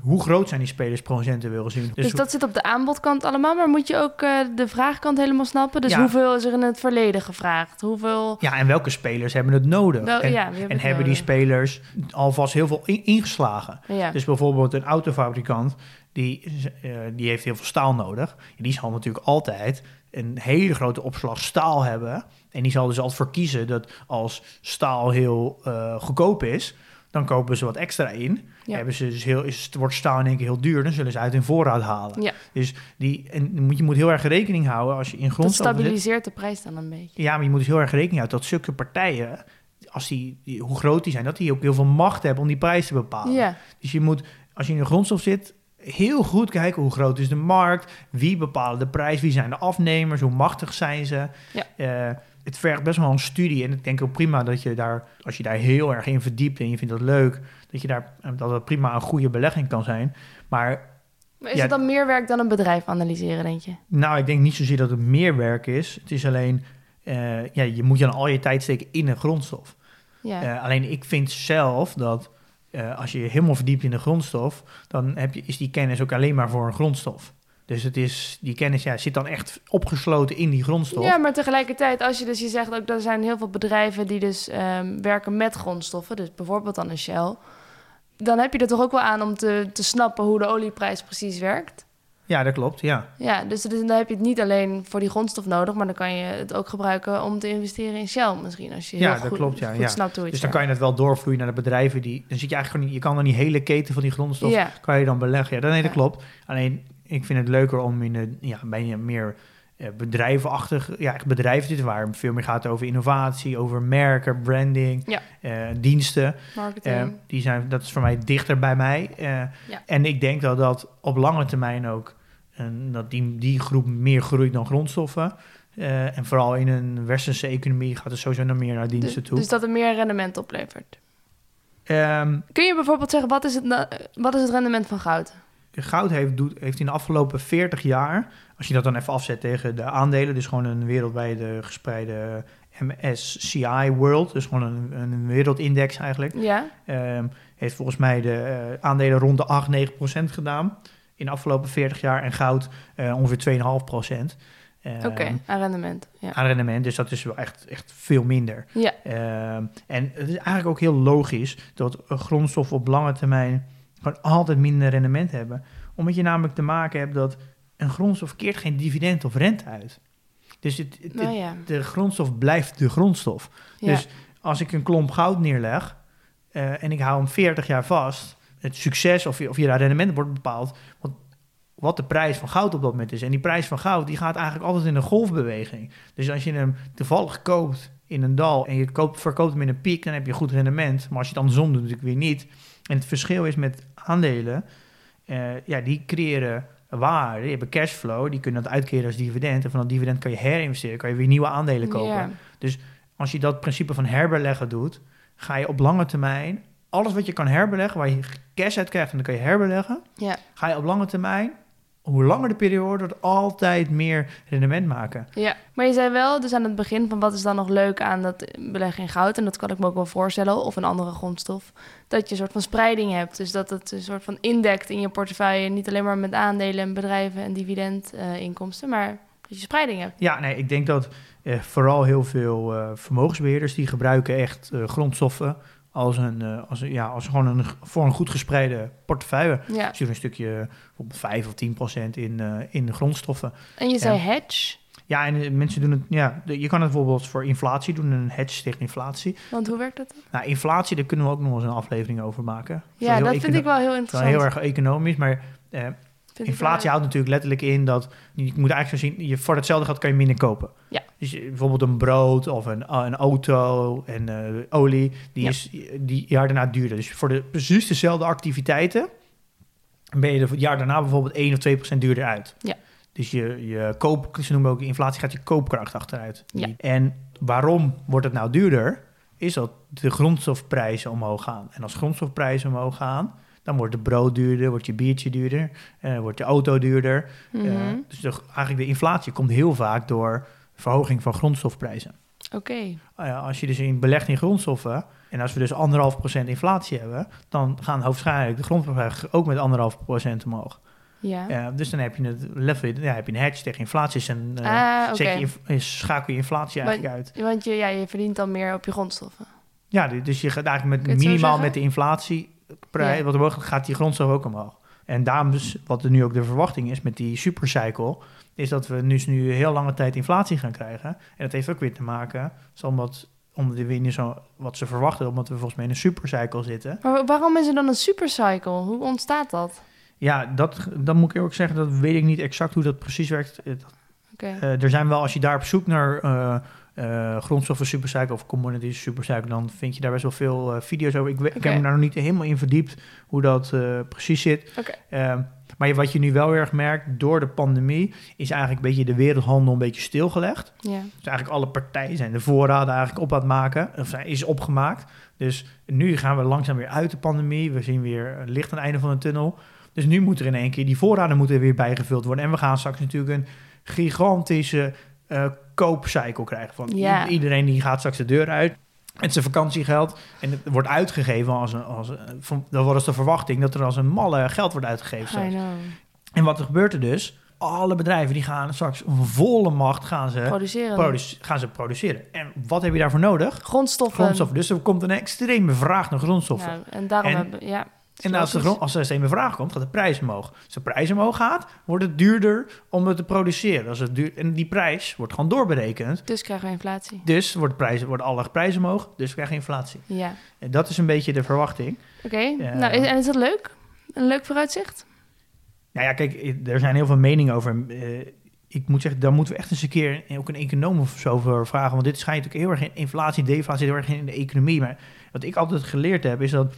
Hoe groot zijn die spelers procentueel gezien? Dus, dat zit op de aanbodkant allemaal, maar moet je ook de vraagkant helemaal snappen? Dus Ja. hoeveel is er in het verleden gevraagd? Hoeveel... Ja, en welke spelers hebben het nodig? Wel, en ja, hebben en het hebben die spelers alvast heel veel in- ingeslagen? Dus bijvoorbeeld een autofabrikant, die, eh, die heeft heel veel staal nodig. Die zal natuurlijk altijd een hele grote opslag staal hebben. En die zal dus altijd voor kiezen dat als staal heel eh, goedkoop is, dan kopen ze wat extra in. Ja. Hebben ze dus heel, is, wordt staal in één keer heel duur, dan zullen ze uit hun voorraad halen. Ja. Dus die, en je moet, je moet heel erg rekening houden als je in dat grondstoffen zit. stabiliseert de prijs dan een beetje. Ja, maar je moet dus heel erg rekening houden dat zulke partijen, als die, die- hoe groot die zijn, dat die ook heel veel macht hebben om die prijs te bepalen. Ja, Dus je moet, als je in de grondstof zit, heel goed kijken hoe groot is de markt, wie bepalen de prijs, wie zijn de afnemers, hoe machtig zijn ze. Ja. Eh, het vergt best wel een studie en ik denk ook prima dat je daar, als je daar heel erg in verdiept en je vindt dat leuk, dat je daar dat het prima een goede belegging kan zijn. Maar Maar is Ja. het dan meer werk dan een bedrijf analyseren, denk je? nou, ik denk niet zozeer dat het meer werk is. Het is alleen, eh, ja, je moet dan al je tijd steken in een grondstof. Ja. Eh, alleen ik vind zelf dat eh, als je je helemaal verdiept in de grondstof, dan heb je, is die kennis ook alleen maar voor een grondstof. Dus het is, die kennis ja, zit dan echt opgesloten in die grondstof. Ja, maar tegelijkertijd, als je dus je zegt ook, er zijn heel veel bedrijven die dus ehm, werken met grondstoffen, dus bijvoorbeeld dan een Shell, dan heb je er toch ook wel aan om te, te snappen hoe de olieprijs precies werkt. Ja, dat klopt, ja. Ja, dus, dus dan heb je het niet alleen voor die grondstof nodig, maar dan kan je het ook gebruiken om te investeren in Shell misschien, als je Ja, heel dat goed, klopt, ja, goed ja. snapt hoe het Dus dan kan je het wel doorvloeien naar de bedrijven die... Dan zit je eigenlijk gewoon niet... Je kan dan die hele keten van die grondstof... Ja, kan je dan beleggen. Ja, dat, nee, dat klopt. Alleen, ik vind het leuker om in de, ja, bij een meer bedrijvenachtig... Ja, echt bedrijven zitten waar veel meer gaat over innovatie, over merken, branding, Ja. eh, diensten. marketing. Eh, die zijn, dat is voor mij dichter bij mij. Eh, En ik denk dat dat op lange termijn ook... en dat die, die groep meer groeit dan grondstoffen. Eh, en vooral in een westerse economie gaat het sowieso nog meer naar diensten dus, toe. dus dat er meer rendement oplevert. Ehm, Kun je bijvoorbeeld zeggen, wat is het, wat is het rendement van goud? Goud heeft, doet, heeft in de afgelopen 40 jaar, als je dat dan even afzet tegen de aandelen, dus gewoon een wereldwijde gespreide MSCI World, dus gewoon een, een wereldindex eigenlijk, Ja, ehm, heeft volgens mij de eh, aandelen rond de 8, 9 procent gedaan in de afgelopen 40 jaar en goud eh, ongeveer 2,5 procent. Ehm, oké, aan rendement. Ja. Aan rendement, dus dat is wel echt, echt veel minder. ja, Ehm, en het is eigenlijk ook heel logisch dat een grondstof op lange termijn gewoon altijd minder rendement hebben. Omdat je namelijk te maken hebt dat een grondstof keert geen dividend of rente uit. Dus het, het- nou ja. de grondstof blijft de grondstof. ja. Dus als ik een klomp goud neerleg eh, en ik hou hem 40 jaar vast, het succes of je, of je daar rendement wordt bepaald, wat, wat de prijs van goud op dat moment is. En die prijs van goud die gaat eigenlijk altijd in een golfbeweging. Dus als je hem toevallig koopt in een dal en je koopt, verkoopt hem in een piek, dan heb je goed rendement. Maar als je het andersom doet, natuurlijk weer niet. En het verschil is met aandelen, eh, ja, die creëren waarde, die hebben cashflow, die kunnen dat uitkeren als dividend. En van dat dividend kan je herinvesteren, kan je weer nieuwe aandelen kopen Ja. als je dat principe van herbeleggen doet, ga je op lange termijn alles wat je kan herbeleggen, waar je cash uit krijgt en dan kan je herbeleggen, ga je op lange termijn, hoe langer de periode, wordt, altijd meer rendement maken. Ja, maar je zei wel dus aan het begin van wat is dan nog leuk aan dat beleggen in goud, en dat kan ik me ook wel voorstellen, of een andere grondstof, dat je een soort van spreiding hebt. Dus dat het een soort van indekt in je portefeuille, niet alleen maar met aandelen en bedrijven en dividendinkomsten, maar dat je spreiding hebt. Ja, nee, ik denk dat eh, vooral heel veel eh, vermogensbeheerders die gebruiken echt eh, grondstoffen als een, eh, als een, ja, als gewoon een, voor een goed gespreide portefeuille. Ja, Dus je een stukje bijvoorbeeld 5 of 10 procent in, eh, in de grondstoffen. en je zei hedge, Ja, en eh, mensen doen het, ja, je kan het bijvoorbeeld voor inflatie doen, een hedge tegen inflatie. want hoe werkt dat? Nou, inflatie, daar kunnen we ook nog eens een aflevering over maken. Ja, dat vind ik wel heel wel interessant. heel erg economisch, maar eh, Vind inflatie houdt natuurlijk letterlijk in dat je moet eigenlijk zo zien, je, voor hetzelfde geld kan je minder kopen. Ja. Dus je- bijvoorbeeld een brood of een, een auto en eh, olie, die Ja. is die jaar daarna duurder. Dus voor de precies dezelfde activiteiten ben je er het jaar daarna bijvoorbeeld 1 of 2 procent duurder uit. Ja. Dus je, je koop, ze noemen ook inflatie, gaat je koopkracht achteruit. Ja. En waarom wordt het nou duurder? Is dat de grondstofprijzen omhoog gaan. En als grondstofprijzen omhoog gaan, dan wordt de brood duurder, wordt je biertje duurder, eh, wordt je auto duurder. Eh, dus de, eigenlijk de inflatie komt heel vaak door verhoging van grondstofprijzen. Oké, Nou als je dus in belegt in grondstoffen, en als we dus anderhalf procent inflatie hebben, dan gaan hoofdschijnlijk de grondstofprijzen ook met anderhalf procent omhoog. ja. Eh, dus dan heb je het level, ja, heb je een hedge tegen inflatie. En uh, ah, je, eh, schakel je inflatie eigenlijk uit. Want je, ja, je verdient dan meer op je grondstoffen. Ja, du- dus je gaat eigenlijk met het minimaal met de inflatieprijs, Ja. wat omhoog gaat, gaat die grondstof ook omhoog. En daarom dus, wat er nu ook de verwachting is met die supercycle, is dat we dus nu heel lange tijd inflatie gaan krijgen. En dat heeft ook weer te maken, omdat, omdat we niet zo, wat ze verwachten, omdat we volgens mij in een supercycle zitten. Maar wa- waarom is er dan een supercycle? Hoe ontstaat dat? Ja, dat, dan moet ik ook zeggen, dat weet ik niet exact hoe dat precies werkt. Oké. eh, er zijn wel, als je daar op zoek naar eh eh, grondstoffen supercycle of commodities supercycle, dan vind je daar best wel veel eh, video's over. Ik, ik heb me daar nog niet helemaal in verdiept hoe dat eh, precies zit. Ehm, maar wat je nu wel erg merkt, door de pandemie is eigenlijk een beetje de wereldhandel een beetje stilgelegd. Dus eigenlijk alle partijen zijn de voorraden eigenlijk op aan het maken, of zijn, is opgemaakt. Dus nu gaan we langzaam weer uit de pandemie. We zien weer licht aan het einde van de tunnel. Dus nu moet er in één keer, die voorraden moeten weer bijgevuld worden. En we gaan straks natuurlijk een gigantische uh, koopcycle krijgen. Van Ja. iedereen die gaat straks de deur uit met zijn vakantiegeld. En het wordt uitgegeven als een, als een, dat was de verwachting, dat er als een malle geld wordt uitgegeven. I straks. know. En wat er gebeurt er dus? Alle bedrijven die gaan straks volle macht gaan ze, Produceren. produce- gaan ze produceren. En wat heb je daarvoor nodig? Grondstoffen. Grondstoffen. Dus er komt een extreme vraag naar grondstoffen. Nou, en daarom En- hebben... Ja. En als er, als er extreme vraag komt, gaat de prijs omhoog. Als de prijs omhoog gaat, wordt het duurder om het te produceren. Als het duur, en die prijs wordt gewoon doorberekend. Dus krijgen we inflatie. Dus wordt, prijs, wordt alle prijzen omhoog, dus krijg je inflatie. Ja. En dat is een beetje de verwachting. Oké. Nou, en is dat leuk? Een leuk vooruitzicht? Nou ja, kijk, er zijn heel veel meningen over. Eh, ik moet zeggen, daar moeten we echt eens een keer ook een econoom of zo voor vragen. Want dit schijnt natuurlijk heel erg in inflatie, deflatie, heel erg in de economie. Maar wat ik altijd geleerd heb, is dat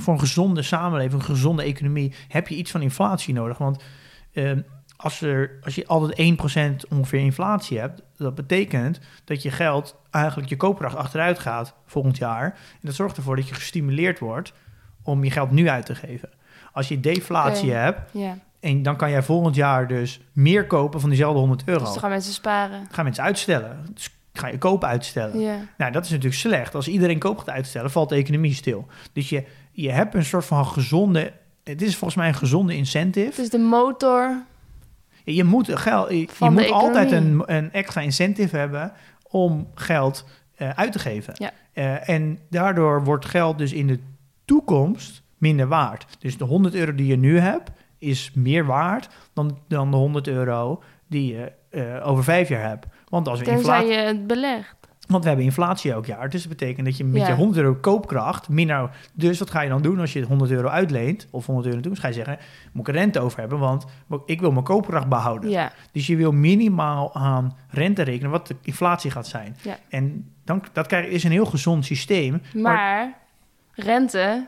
voor een gezonde samenleving, een gezonde economie, heb je iets van inflatie nodig. Want eh, als, er, als je altijd 1% ongeveer inflatie hebt, dat betekent dat je geld eigenlijk je koopkracht achteruit gaat volgend jaar. En dat zorgt ervoor dat je gestimuleerd wordt om je geld nu uit te geven. Als je deflatie hebt, en dan kan jij volgend jaar dus meer kopen van diezelfde 100 euro. Dus dan gaan mensen sparen. gaan mensen uitstellen. Dus ga je kopen uitstellen. Nou, dat is natuurlijk slecht. Als iedereen koop gaat uitstellen, valt de economie stil. Dus je, je hebt een soort van gezonde... Het is volgens mij een gezonde incentive. is de motor. Je moet, geld, je, je moet altijd een, een extra incentive hebben om geld eh, uit te geven. Ja. Eh, en daardoor wordt geld dus in de toekomst minder waard. Dus de 100 euro die je nu hebt, is meer waard dan, dan de 100 euro die je eh, over vijf jaar hebt. Want als we inflatie... je het belegt. Want we hebben inflatie elk jaar. Dus dat betekent dat je met Ja. je 100 euro koopkracht minder... Dus wat ga je dan doen als je 100 euro uitleent? Of 100 euro toe? Dus ga je zeggen, moet ik een rente over hebben? Want ik wil mijn koopkracht behouden. Ja. Dus je wil minimaal aan rente rekenen wat de inflatie gaat zijn. Ja. En dan, dat krijg, is een heel gezond systeem. Maar rente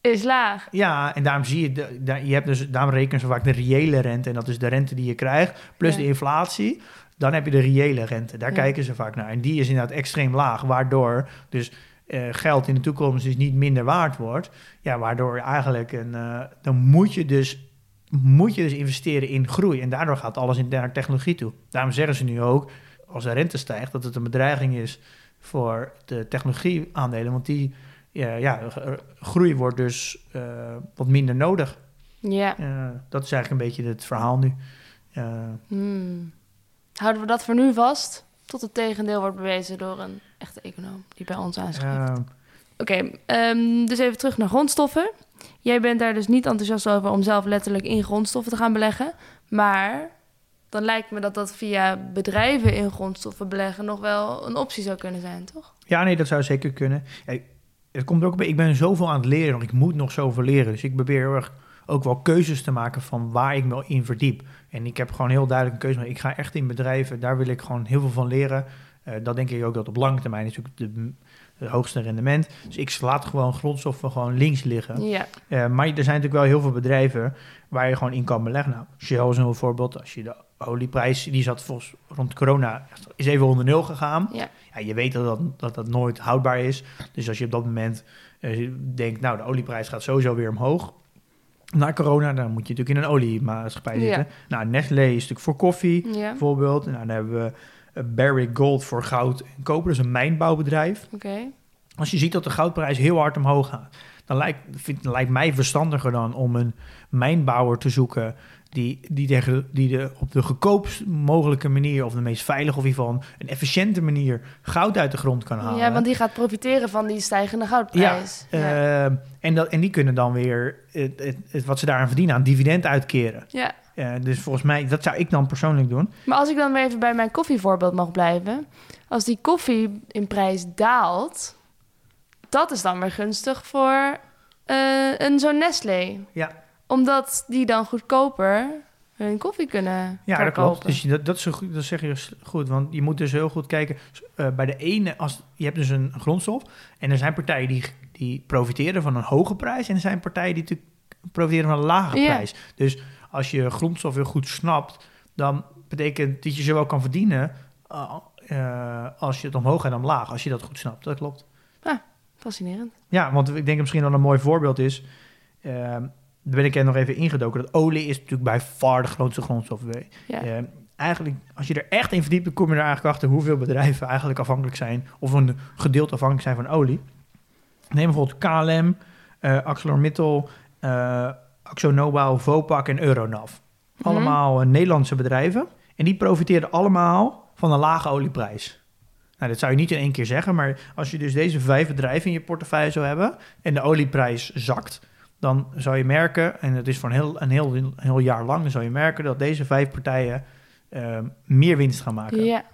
is laag. Ja, en daarom zie je, de, je hebt dus, daarom rekenen ze vaak de reële rente. En dat is de rente die je krijgt, plus Ja. de inflatie. Dan heb je de reële rente. Daar Ja. kijken ze vaak naar. En die is inderdaad extreem laag, waardoor dus eh, geld in de toekomst dus niet minder waard wordt. Ja, waardoor eigenlijk een, eh, dan moet je dus moet je dus investeren in groei. En daardoor gaat alles in naar technologie toe. Daarom zeggen ze nu ook, als de rente stijgt, dat het een bedreiging is voor de technologieaandelen. Want die ja, ja, groei wordt dus eh, wat minder nodig. Ja. Dat is eigenlijk een beetje het verhaal nu. Hmm. Houden we dat voor nu vast? Tot het tegendeel wordt bewezen door een echte econoom die bij ons aanschrijft. eh, Oké, ehm, dus even terug naar grondstoffen. Jij bent daar dus niet enthousiast over om zelf letterlijk in grondstoffen te gaan beleggen. Maar dan lijkt me dat dat via bedrijven in grondstoffen beleggen nog wel een optie zou kunnen zijn, toch? ja, nee, dat zou zeker kunnen. Ja, het komt ook bij, ik ben zoveel aan het leren nog. Ik moet nog zoveel leren. Dus ik probeer heel erg ook wel keuzes te maken van waar ik me in verdiep. En ik heb gewoon heel duidelijk een keuze. Maar ik ga echt in bedrijven, daar wil ik gewoon heel veel van leren. Eh, dat denk ik ook dat op lange termijn natuurlijk de, het hoogste rendement. Dus ik laat gewoon grondstoffen gewoon links liggen. Ja. Eh, maar er zijn natuurlijk wel heel veel bedrijven waar je gewoon in kan beleggen. Nou, Shell is een voorbeeld. Als je de olieprijs, die zat volgens rond corona, is even onder nul gegaan. Ja. Ja, je weet dat dat, dat dat nooit houdbaar is. Dus als je op dat moment eh, denkt, nou, de olieprijs gaat sowieso weer omhoog. Na corona, dan moet je natuurlijk in een oliemaatschappij Ja. zitten. Nou, Nestlé is natuurlijk voor koffie, Ja, bijvoorbeeld. Nou, dan hebben we eh, Barrick Gold voor goud en koper. Dat is een mijnbouwbedrijf. oké. Als je ziet dat de goudprijs heel hard omhoog gaat, dan lijkt, vind, lijkt mij verstandiger dan om een mijnbouwer te zoeken die, die, tegen, die de, op de goedkoopst mogelijke manier, of de meest veilige, of in ieder geval een efficiënte manier, goud uit de grond kan halen. Ja, want die gaat profiteren van die stijgende goudprijs. Ja, Eh, en, dat, en die kunnen dan weer het, het, het- wat ze daaraan verdienen aan dividend uitkeren. ja. Eh, dus volgens mij, dat zou ik dan persoonlijk doen. Maar als ik dan weer even bij mijn koffievoorbeeld mag blijven. Als die koffie in prijs daalt, dat is dan weer gunstig voor eh, een zo'n Nestlé. Ja. Omdat die dan goedkoper hun koffie kunnen Ja, dat klopt. Dus je- dat, dat, is goed, dat zeg je dus goed. Want je moet dus heel goed kijken. eh, bij de ene, als, je hebt dus een grondstof. En er zijn partijen die, die profiteren van een hoge prijs. En er zijn partijen die natuurlijk profiteren van een lage Ja. prijs. Dus als je grondstof heel goed snapt, dan betekent dat je ze wel kan verdienen uh, uh, als je het omhoog en omlaag, als je dat goed snapt. Dat klopt. Ah, fascinerend. Ja, want ik denk dat misschien wel een mooi voorbeeld is. Uh, daar ben ik er nog even ingedoken. Dat olie is natuurlijk bij far de grootste grondstof. Ja. eigenlijk, als je er echt in verdiept, dan kom je er eigenlijk achter hoeveel bedrijven eigenlijk afhankelijk zijn, of een gedeelte afhankelijk zijn van olie. Neem bijvoorbeeld KLM, uh, ArcelorMittal, uh, AxoNobel, Vopak en Euronav. Mhm. Allemaal Nederlandse bedrijven. En die profiteerden allemaal van een lage olieprijs. Nou, dat zou je niet in één keer zeggen, maar als je dus deze vijf bedrijven in je portefeuille zou hebben en de olieprijs zakt, dan zou je merken, en het is voor een heel, een heel, een heel jaar lang, dan zou je merken dat deze vijf partijen uh, meer winst gaan maken. Ja.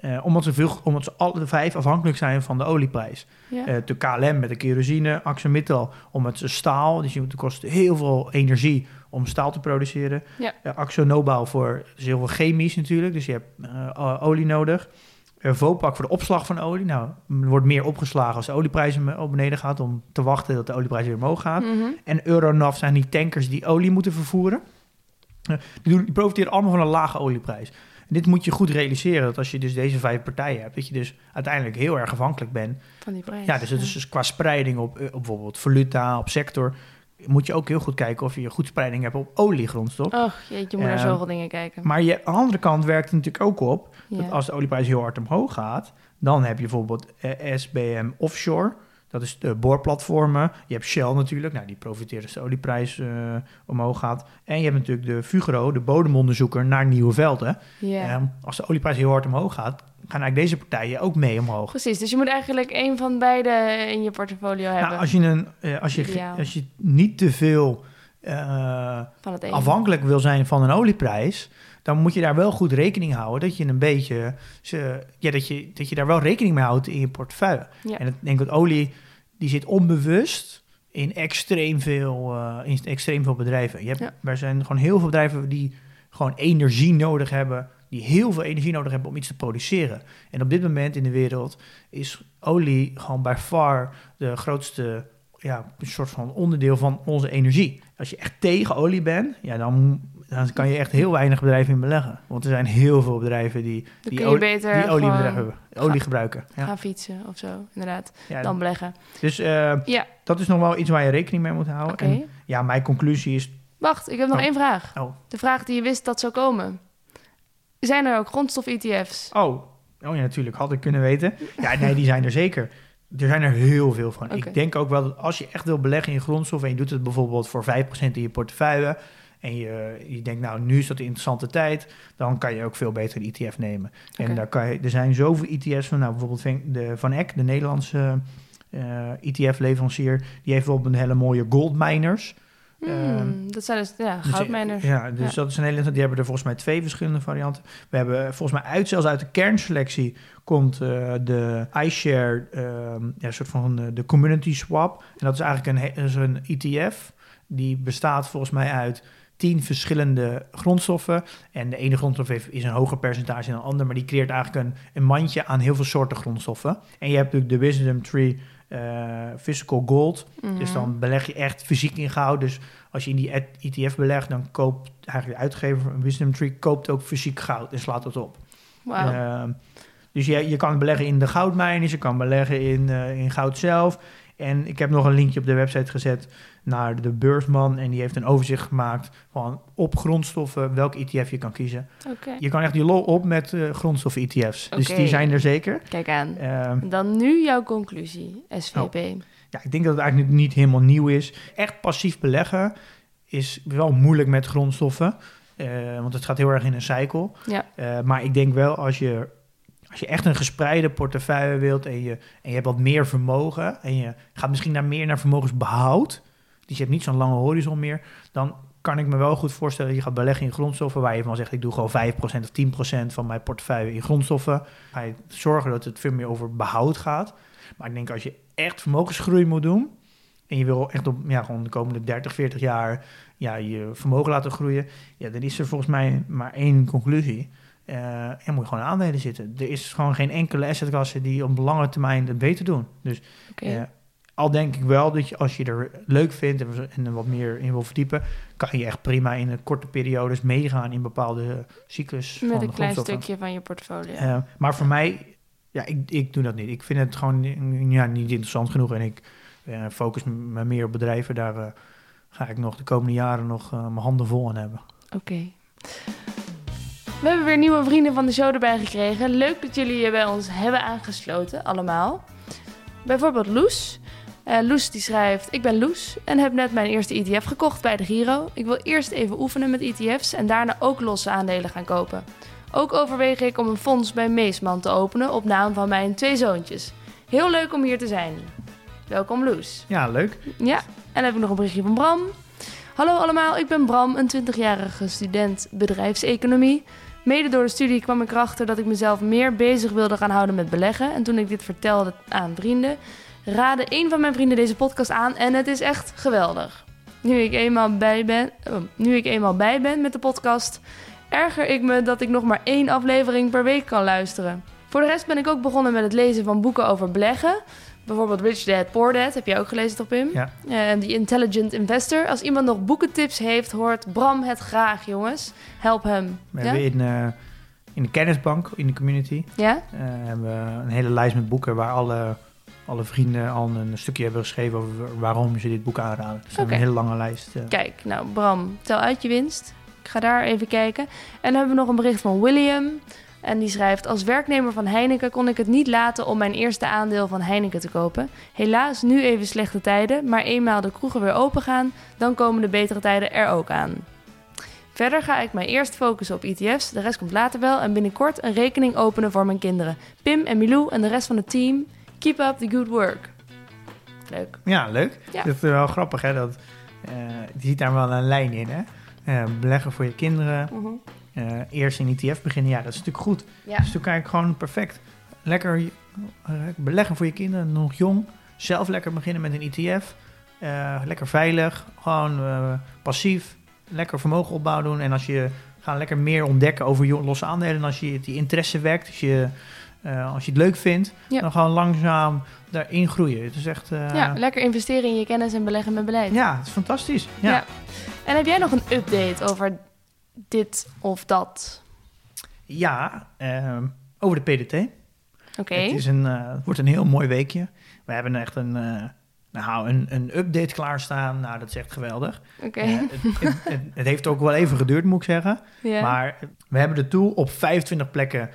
Uh, omdat, ze veel, omdat ze alle vijf afhankelijk zijn van de olieprijs. Ja. Uh, de KLM met de kerosine, AxoMittal omdat ze staal, dus je moet kost heel veel energie om staal te produceren. Ja. Uh, AxoNobel voor dus heel veel chemisch natuurlijk, dus je hebt olie nodig. Vopak voor de opslag van olie. Nou, er wordt meer opgeslagen als de olieprijs op beneden gaat om te wachten dat de olieprijs weer omhoog gaat. Mhm. En Euronav zijn die tankers die olie moeten vervoeren. Uh, die, doen, die profiteren allemaal van een lage olieprijs. En dit moet je goed realiseren, dat als je dus deze vijf partijen hebt, dat je dus uiteindelijk heel erg afhankelijk bent. Van die prijs. Ja, dus, het is dus qua spreiding op, op bijvoorbeeld valuta, op sector, moet je ook heel goed kijken of je goed spreiding hebt op oliegrondstof. Och, jeetje, je moet naar Ehm, zoveel dingen kijken. Maar je, aan de andere kant werkt het natuurlijk ook op ja. dat als de olieprijs heel hard omhoog gaat, dan heb je bijvoorbeeld eh, SBM Offshore. Dat is de boorplatformen. Je hebt Shell natuurlijk. Nou, die profiteert als de olieprijs uh, omhoog gaat. En je hebt natuurlijk de Fugro, de bodemonderzoeker naar nieuwe velden. Um, als de olieprijs heel hard omhoog gaat, gaan eigenlijk deze partijen ook mee omhoog. Precies, dus je moet eigenlijk één van beide in je portfolio hebben. Nou, als je, een, uh, als, je, als je niet te veel uh, ene. afhankelijk wil zijn van een olieprijs, dan moet je daar wel goed rekening houden dat je een beetje, ze, ja, dat je, dat je daar wel rekening mee houdt in je portefeuille. Ja. En ik denk dat olie, die zit onbewust in extreem veel, uh, in extreem veel bedrijven. Je hebt, Ja. Er zijn gewoon heel veel bedrijven die gewoon energie nodig hebben, die heel veel energie nodig hebben om iets te produceren. En op dit moment in de wereld is olie gewoon bij far de grootste ja, een soort van onderdeel van onze energie. Als je echt tegen olie bent, ja, dan, dan kan je echt heel weinig bedrijven in beleggen. Want er zijn heel veel bedrijven die, Dan die, beter die hebben, olie gebruiken. Ja. gaan fietsen of zo, inderdaad. Ja, Dan beleggen. dus uh, Ja, dat is nog wel iets waar je rekening mee moet houden. En ja, mijn conclusie is... Wacht, ik heb nog Oh. één vraag. Oh, De vraag die je wist dat zou komen. Zijn er ook grondstof-ETF's? oh, oh ja, natuurlijk, had ik kunnen weten. Ja, nee, die zijn er zeker. Er zijn er heel veel van. Ik denk ook wel dat als je echt wil beleggen in grondstof... en je doet het bijvoorbeeld voor 5% in je portefeuille... en je, je denkt, nou, nu is dat een interessante tijd... dan kan je ook veel beter een ETF nemen. En daar kan je, er zijn zoveel ETF's van... nou, bijvoorbeeld van, de, van Eck, de Nederlandse eh, ETF-leverancier... die heeft bijvoorbeeld een hele mooie gold miners... Hmm, dat zijn dus ja, Dus. Ja, dus Ja. dat is een hele Die hebben er volgens mij twee verschillende varianten. We hebben volgens mij uit, zelfs uit de kernselectie komt eh, de iShare, ehm ja, soort van eh, de community swap. En dat is eigenlijk een, is een ETF. Die bestaat volgens mij uit tien verschillende grondstoffen. En de ene grondstof heeft, is een hoger percentage dan de andere, maar die creëert eigenlijk een, een mandje aan heel veel soorten grondstoffen. En je hebt natuurlijk de Wisdom Tree eh, Physical Gold. Dus Mhm. dan beleg je echt fysiek in goud. Dus als je in die ETF belegt, dan koopt eigenlijk de uitgever van Wisdom Tree koopt ook fysiek goud en slaat dat op. Wauw. Ehm, dus je, je kan beleggen in de goudmijnen, je kan beleggen in, eh, in goud zelf. En ik heb nog een linkje op de website gezet naar de beursman. En die heeft een overzicht gemaakt van op grondstoffen welke ETF je kan kiezen. Oké, Je kan echt die lol op met eh grondstoffen-ETF's. Dus die zijn er zeker. kijk aan. Ehm, dan nu jouw conclusie, SVP. Ja, ik denk dat het eigenlijk niet helemaal nieuw is. Echt passief beleggen is wel moeilijk met grondstoffen. eh, want het gaat heel erg in een cycle. Ja. Eh, maar ik denk wel als je, als je echt een gespreide portefeuille wilt en je, en je hebt wat meer vermogen en je gaat misschien naar meer naar vermogensbehoud, dus je hebt niet zo'n lange horizon meer, dan kan ik me wel goed voorstellen dat je gaat beleggen in grondstoffen waar je van zegt, ik doe gewoon 5% of 10% van mijn portefeuille in grondstoffen. Ga je zorgen dat het veel meer over behoud gaat. Maar ik denk als je echt vermogensgroei moet doen en je wil echt op ja, gewoon de komende 30, 40 jaar ja, je vermogen laten groeien, ja, dan is er volgens mij maar één conclusie. Eh en moet je gewoon aandelen zitten. Er is gewoon geen enkele assetklasse die op lange termijn het beter doen. Dus Oké. eh, Al denk ik wel dat je, als je er leuk vindt en, en er wat meer in wil verdiepen, kan je echt prima in een korte periodes meegaan in bepaalde cyclus. Met van een klein stukje van je portfolio. Maar voor mij, ja, ik, ik doe dat niet. Ik vind het gewoon eh, ja, niet interessant genoeg en ik eh, focus me meer op bedrijven. Daar eh, ga ik nog de komende jaren nog eh, mijn handen vol aan hebben. Oké. We hebben weer nieuwe vrienden van de show erbij gekregen. Leuk dat jullie je bij ons hebben aangesloten, allemaal. Bijvoorbeeld Loes. Eh, Loes die schrijft, ik ben Loes en heb net mijn eerste ETF gekocht bij de Giro. Ik wil eerst even oefenen met ETF's en daarna ook losse aandelen gaan kopen. Ook overweeg ik om een fonds bij Meesman te openen op naam van mijn twee zoontjes. Heel leuk om hier te zijn. Welkom Loes. Ja, leuk. Ja, en dan heb ik nog een berichtje van Bram. Hallo allemaal, ik ben Bram, een 20-jarige student bedrijfseconomie. Mede door de studie kwam ik erachter dat ik mezelf meer bezig wilde gaan houden met beleggen. En toen ik dit vertelde aan vrienden, raadde een van mijn vrienden deze podcast aan en het is echt geweldig. Nu ik eenmaal bij ben, oh, nu ik eenmaal bij ben met de podcast, erger ik me dat ik nog maar één aflevering per week kan luisteren. Voor de rest ben ik ook begonnen met het lezen van boeken over beleggen. Bijvoorbeeld Rich Dad Poor Dad, heb jij ook gelezen toch Pim? Ja. En The Intelligent Investor. Als iemand nog boekentips heeft, hoort Bram het graag, jongens. Help hem. We Ja? hebben in, eh, in de kennisbank, in de community, Ja? eh, hebben we een hele lijst met boeken waar alle, alle vrienden al een stukje hebben geschreven over waarom ze dit boek aanraden. Dus Oké. een hele lange lijst. eh. Kijk, nou Bram, tel uit je winst. Ik ga daar even kijken. En dan hebben we nog een bericht van William. En die schrijft: Als werknemer van Heineken kon ik het niet laten om mijn eerste aandeel van Heineken te kopen. Helaas nu even slechte tijden, maar eenmaal de kroegen weer open gaan, dan komen de betere tijden er ook aan. Verder ga ik mij eerst focussen op ETF's, de rest komt later wel en binnenkort een rekening openen voor mijn kinderen. Pim en Milou en de rest van het team, keep up the good work. Leuk. Ja, leuk. Ja. Dat is wel grappig, hè? Dat, eh, je ziet daar wel een lijn in, hè? Eh, beleggen voor je kinderen, eh, eerst in ETF beginnen, ja, dat is natuurlijk goed. Ja. Dat is natuurlijk eigenlijk gewoon perfect. Lekker beleggen voor je kinderen, nog jong. Zelf lekker beginnen met een ETF. Lekker veilig, gewoon passief. Lekker vermogen opbouwen doen. En als je gaat lekker meer ontdekken over losse aandelen. En als je die interesse wekt, als je, eh, als je het leuk vindt, Ja. dan gewoon langzaam daarin groeien. Het is echt... eh, ja, lekker investeren in je kennis en beleggen met beleid. ja, het is fantastisch. Ja. Ja. En heb jij nog een update over dit of dat? Ja, ehm, over de PDT. Oké. Het, is een, eh, het wordt een heel mooi weekje. We hebben echt een, nou, een, een update klaarstaan. Nou, dat is echt geweldig. Oké. Het, het, het, het heeft ook wel even geduurd, moet ik zeggen. Maar we hebben de tool op 25 plekken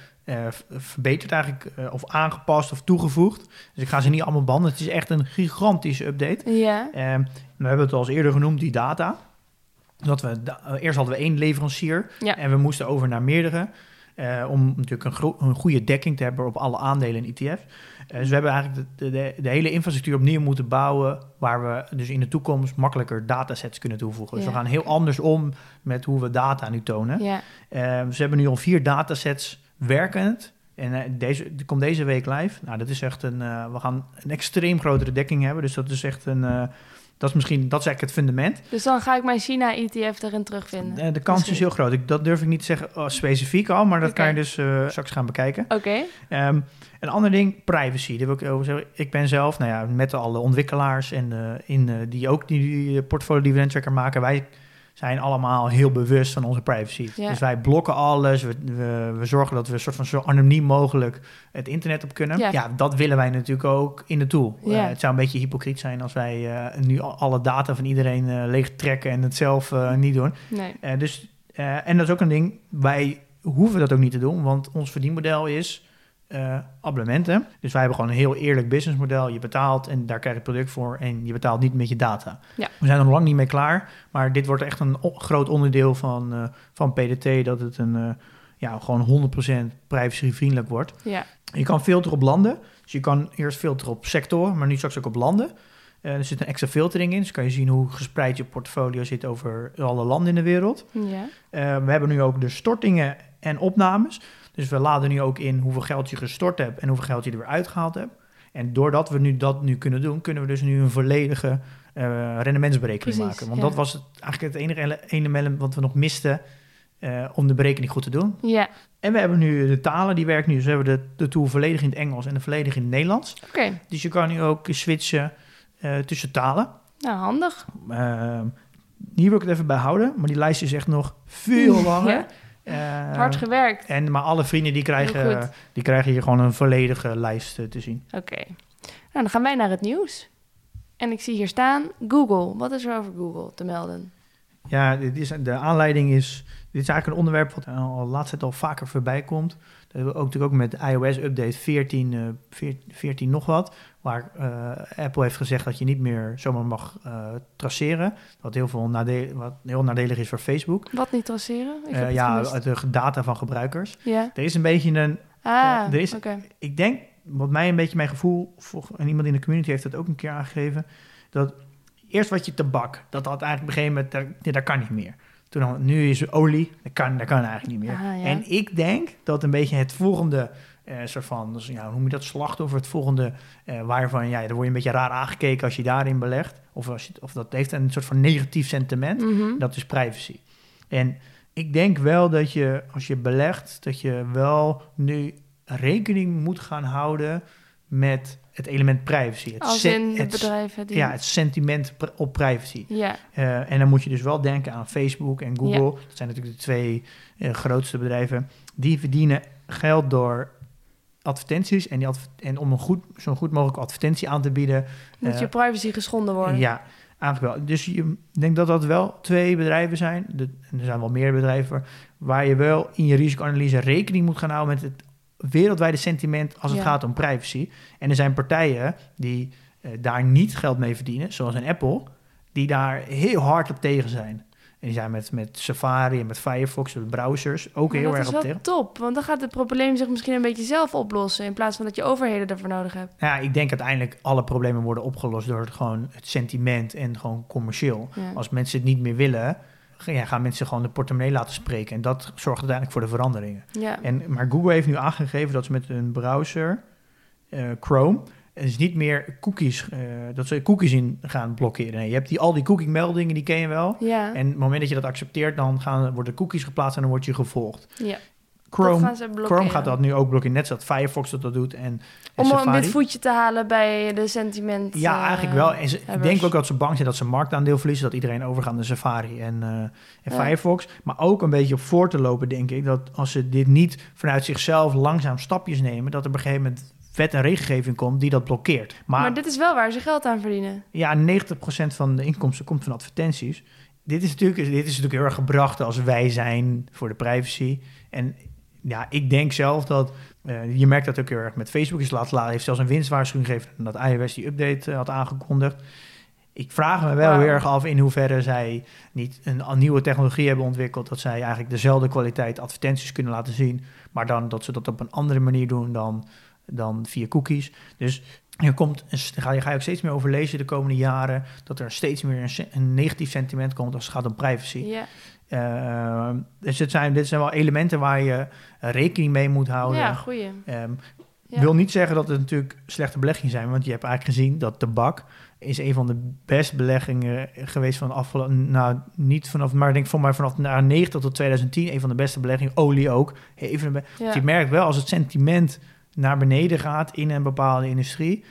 verbeterd eigenlijk, eh, of aangepast of toegevoegd. Dus ik ga ze niet allemaal behandelen. Het is echt een gigantische update. ja. Ehm, we hebben het al eens eerder genoemd, die data. Dat we eh, eerst hadden we één leverancier Ja. en we moesten over naar meerdere. eh, om natuurlijk een, gro- een goede dekking te hebben op alle aandelen en ETF's. Eh, dus we hebben eigenlijk de, de, de hele infrastructuur opnieuw moeten bouwen. Waar we dus in de toekomst makkelijker datasets kunnen toevoegen. Dus we gaan heel anders om met hoe we data nu tonen. Ja. Eh, ze hebben nu al vier datasets werkend. En eh, deze, komt deze week live. Nou, dat is echt een. eh, we gaan een extreem grotere dekking hebben. Dus dat is echt een. eh, dat is misschien. Dat is eigenlijk het fundament. Dus dan ga ik mijn China-ETF erin terugvinden. Eh, de kans is heel groot. Ik, dat durf ik niet te zeggen oh, specifiek al. Maar dat kan je dus straks gaan bekijken. Oké. Ehm, een ander ding, privacy. Daar wil ik over zeggen. Ik ben zelf, nou ja, met alle ontwikkelaars en in, die ook die, die portfolio dividend tracker maken, wij zijn allemaal heel bewust van onze privacy. Ja. Dus wij blokken alles. We, we, we zorgen dat we een soort van zo anoniem mogelijk het internet op kunnen. Ja. Ja, dat willen wij natuurlijk ook in de tool. Ja. Eh, het zou een beetje hypocriet zijn als wij eh, nu al- alle data van iedereen eh, leeg trekken en het zelf niet doen. Nee. Dus, en dat is ook een ding, wij hoeven dat ook niet te doen, want ons verdienmodel is eh, abonnementen. Dus wij hebben gewoon een heel eerlijk businessmodel. Je betaalt en daar krijg je het product voor en je betaalt niet met je data. Ja. We zijn er nog lang niet mee klaar, maar dit wordt echt een groot onderdeel van, eh, van PDT, dat het een, eh, ja, gewoon 100% privacyvriendelijk wordt. Ja. Je kan filteren op landen. Dus je kan eerst filteren op sector, maar nu straks ook op landen. Er zit een extra filtering in, dus kan je zien hoe gespreid je portfolio zit over alle landen in de wereld. Ja. We hebben nu ook de stortingen en opnames. Dus we laden nu ook in hoeveel geld je gestort hebt en hoeveel geld je er weer uitgehaald hebt. En doordat we nu dat nu kunnen doen, kunnen we dus nu een volledige eh, rendementsberekening Precies, maken. Want ja. dat was het, eigenlijk het enige ele- element wat we nog misten eh, om de berekening goed te doen. Ja. En we hebben nu de talen, die werkt nu. Dus we hebben de, de tool volledig in het Engels en de volledig in het Nederlands. Oké. Dus je kan nu ook switchen eh, tussen talen. Nou, handig. Ehm, hier wil ik het even bij houden, maar die lijst is echt nog veel *laughs* langer. Ja. Eh, Hard gewerkt. en, maar alle vrienden die krijgen, die krijgen hier gewoon een volledige lijst eh, te zien. Oké. Nou, dan gaan wij naar het nieuws. En ik zie hier staan Google. Wat is er over Google te melden? Ja, dit is, de aanleiding is... Dit is eigenlijk een onderwerp wat al tijd al vaker voorbij komt. Ook natuurlijk ook met iOS-update 14, eh, 14, 14 nog wat. Waar eh, Apple heeft gezegd dat je niet meer zomaar mag eh, traceren. Wat heel, veel nadeel, wat heel nadelig is voor Facebook. Wat niet traceren? Ik Eh, ja, de data van gebruikers. Ja. Er is een beetje een... Ah, er is-. Ik denk, wat mij een beetje mijn gevoel... voor- En iemand in de community heeft dat ook een keer aangegeven. Dat eerst wat je tabak, dat had eigenlijk op een gegeven moment... Daar, nee, dat kan niet meer. Toen nu is olie, dat kan, dat kan eigenlijk niet meer. Ah, ja. En ik denk dat een beetje het volgende eh, soort van, dus, ja, hoe noem je dat, slachtoffer, het volgende, eh, waarvan, ja, dan word je een beetje raar aangekeken als je daarin belegt. Of, als je, of dat heeft een soort van negatief sentiment. Mhm. Dat is privacy. En ik denk wel dat je, als je belegt, dat je wel nu rekening moet gaan houden met het element privacy. Het Als in het, bedrijven die... Ja, het sentiment op privacy. Ja, Eh, en dan moet je dus wel denken aan Facebook en Google. Ja. Dat zijn natuurlijk de twee eh, grootste bedrijven. Die verdienen geld door advertenties. En, die adver- en om een goed, zo'n goed mogelijk advertentie aan te bieden. moet eh, je privacy geschonden worden. Ja, eigenlijk wel. Dus je ik denk dat dat wel twee bedrijven zijn. De, en er zijn wel meer bedrijven waar je wel in je risicoanalyse rekening moet gaan houden met het wereldwijde sentiment als het Ja. gaat om privacy. En er zijn partijen die eh, daar niet geld mee verdienen, zoals een Apple, die daar heel hard op tegen zijn. En die zijn met, met Safari en met Firefox, de browsers, ook Maar heel dat erg is op wel tegen. top, want dan gaat het probleem zich misschien een beetje zelf oplossen... in plaats van dat je overheden ervoor nodig hebt. Ja, ik denk uiteindelijk alle problemen worden opgelost door het, gewoon het sentiment en gewoon commercieel. Ja. Als mensen het niet meer willen, ja, gaan mensen gewoon de portemonnee laten spreken. En dat zorgt uiteindelijk voor de veranderingen. Ja. En, maar Google heeft nu aangegeven dat ze met hun browser, eh, Chrome, is niet meer cookies, eh, dat ze cookies in gaan blokkeren. Nee, je hebt die, al die cookie meldingen, die ken je wel. ja. En op het moment dat je dat accepteert, dan gaan, worden cookies geplaatst en dan word je gevolgd. ja. Chrome, gaat dat nu ook blokkeren, net zoals Firefox dat, dat doet. En, en Om Safari. een wit voetje te halen bij de sentiment. Ja, eh, eigenlijk wel. En ze, ik denk ook dat ze bang zijn dat ze marktaandeel verliezen. Dat iedereen overgaat naar Safari en, eh, en Ja. Firefox. Maar ook een beetje op voor te lopen, denk ik. Dat als ze dit niet vanuit zichzelf langzaam stapjes nemen... dat er op een gegeven moment wet en regelgeving komt die dat blokkeert. Maar, Maar dit is wel waar ze geld aan verdienen. ja, 90% van de inkomsten komt van advertenties. Dit is, natuurlijk, dit is natuurlijk heel erg gebracht als wij zijn voor de privacy. En ja, ik denk zelf dat... eh, je merkt dat ook heel erg met Facebook. Is laat, laat heeft zelfs een winstwaarschuwing gegeven... dat iOS die update eh, had aangekondigd. Ik vraag me wel heel erg af in hoeverre zij niet een, een nieuwe technologie hebben ontwikkeld... dat zij eigenlijk dezelfde kwaliteit advertenties kunnen laten zien... maar dan dat ze dat op een andere manier doen dan, dan via cookies. Dus er komt, ga je, ga je ook steeds meer over lezen de komende jaren... dat er steeds meer een, een negatief sentiment komt als het gaat om privacy. Ja, Eh, dus het zijn, dit zijn wel elementen waar je eh, rekening mee moet houden. ja goeie. Ehm, Ja. wil niet zeggen dat het natuurlijk slechte beleggingen zijn, want je hebt eigenlijk gezien dat tabak is een van de best beleggingen geweest van afgelopen, nou niet vanaf, maar ik denk voor mij vanaf na 90 tot 2010 een van de beste beleggingen. Olie ook. Even, Ja. dus je merkt wel als het sentiment naar beneden gaat in een bepaalde industrie,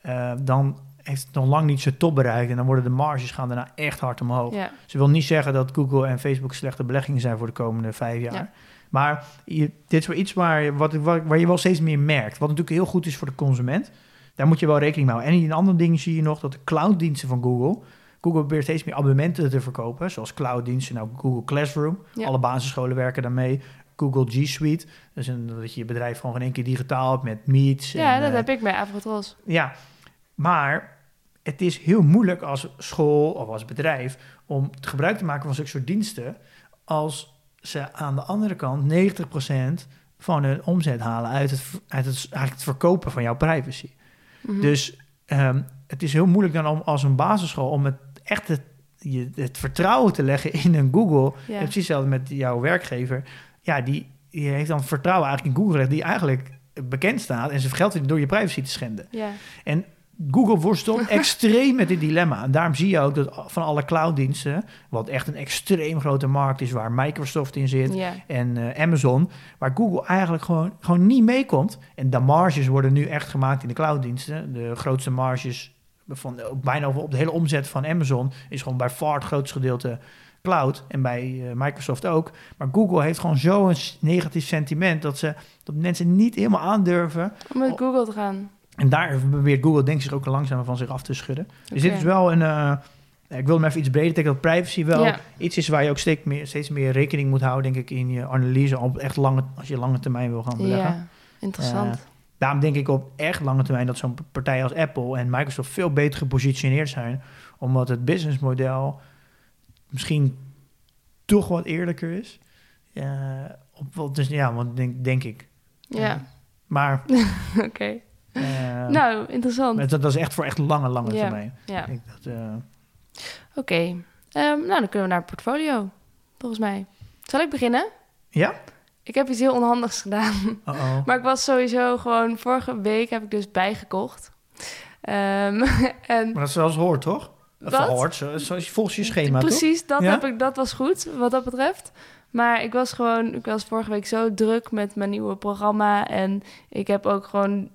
eh, dan heeft het nog lang niet zijn top bereikt en dan worden de marges gaan daarna echt hard omhoog. Ja. Ze wil niet zeggen dat Google en Facebook slechte beleggingen zijn voor de komende vijf jaar. Ja. Maar je, dit is wel iets waar, wat, waar, waar je wel steeds meer merkt. Wat natuurlijk heel goed is voor de consument. Daar moet je wel rekening mee houden. En in een ander ding zie je nog dat de clouddiensten van Google... Google probeert steeds meer abonnementen te verkopen. Zoals clouddiensten, nou Google Classroom. Ja. Alle basisscholen werken daarmee. Google G Suite. Dus een, dat je je bedrijf gewoon in één keer digitaal hebt met Meets. ja, en, dat eh, heb ik bij Avrotros. ja, maar het is heel moeilijk als school of als bedrijf om het gebruik te maken van zulke soort diensten als ze aan de andere kant 90% van hun omzet halen uit het, uit het, eigenlijk het verkopen van jouw privacy. Mhm. Dus ehm, het is heel moeilijk dan om als een basisschool om het echt het, je, het vertrouwen te leggen in een Google. ja. En precies hetzelfde met jouw werkgever. Ja, die, die heeft dan vertrouwen eigenlijk in Google, die eigenlijk bekend staat en geld verdient door je privacy te schenden. ja. Google worstelt *laughs* extreem met dit dilemma. En daarom zie je ook dat van alle clouddiensten, wat echt een extreem grote markt is, waar Microsoft in zit en eh, Amazon, waar Google eigenlijk gewoon, gewoon niet meekomt. En de marges worden nu echt gemaakt in de clouddiensten. De grootste marges van bijna op de hele omzet van Amazon is gewoon bij far het grootste gedeelte cloud en bij eh, Microsoft ook. Maar Google heeft gewoon zo'n negatief sentiment dat ze dat mensen niet helemaal aandurven. Om met Google te gaan. En daar probeert Google denk ik zich ook langzaam van zich af te schudden. Dus dit is wel een. eh, ik wil hem even iets breder trekken dat privacy wel Ja. iets is waar je ook steeds meer, steeds meer rekening moet houden, denk ik, in je analyse op echt lange, als je lange termijn wil gaan beleggen. Ja, interessant. Daarom denk ik op echt lange termijn dat zo'n partij als Apple en Microsoft veel beter gepositioneerd zijn, omdat het businessmodel misschien toch wat eerlijker is. Eh, op, dus ja, want denk, denk ik. ja, Maar *laughs* oké. Eh, Nou, interessant. dat, dat is echt voor echt lange, lange Ja. termijn. Ja, eh, oké. Ehm, nou, dan kunnen we naar het portfolio, volgens mij. Zal ik beginnen? ja? Ik heb iets heel onhandigs gedaan. *laughs* Uh-oh. Maar ik was sowieso gewoon... Vorige week heb ik dus bijgekocht. Ehm, *laughs* en Maar dat is hoort, toch? Of Wat? hoort, zo, zo, volgens je schema, toch? precies, dat, Ja? heb ik, dat was goed, wat dat betreft. Maar ik was gewoon... Ik was vorige week zo druk met mijn nieuwe programma. En ik heb ook gewoon...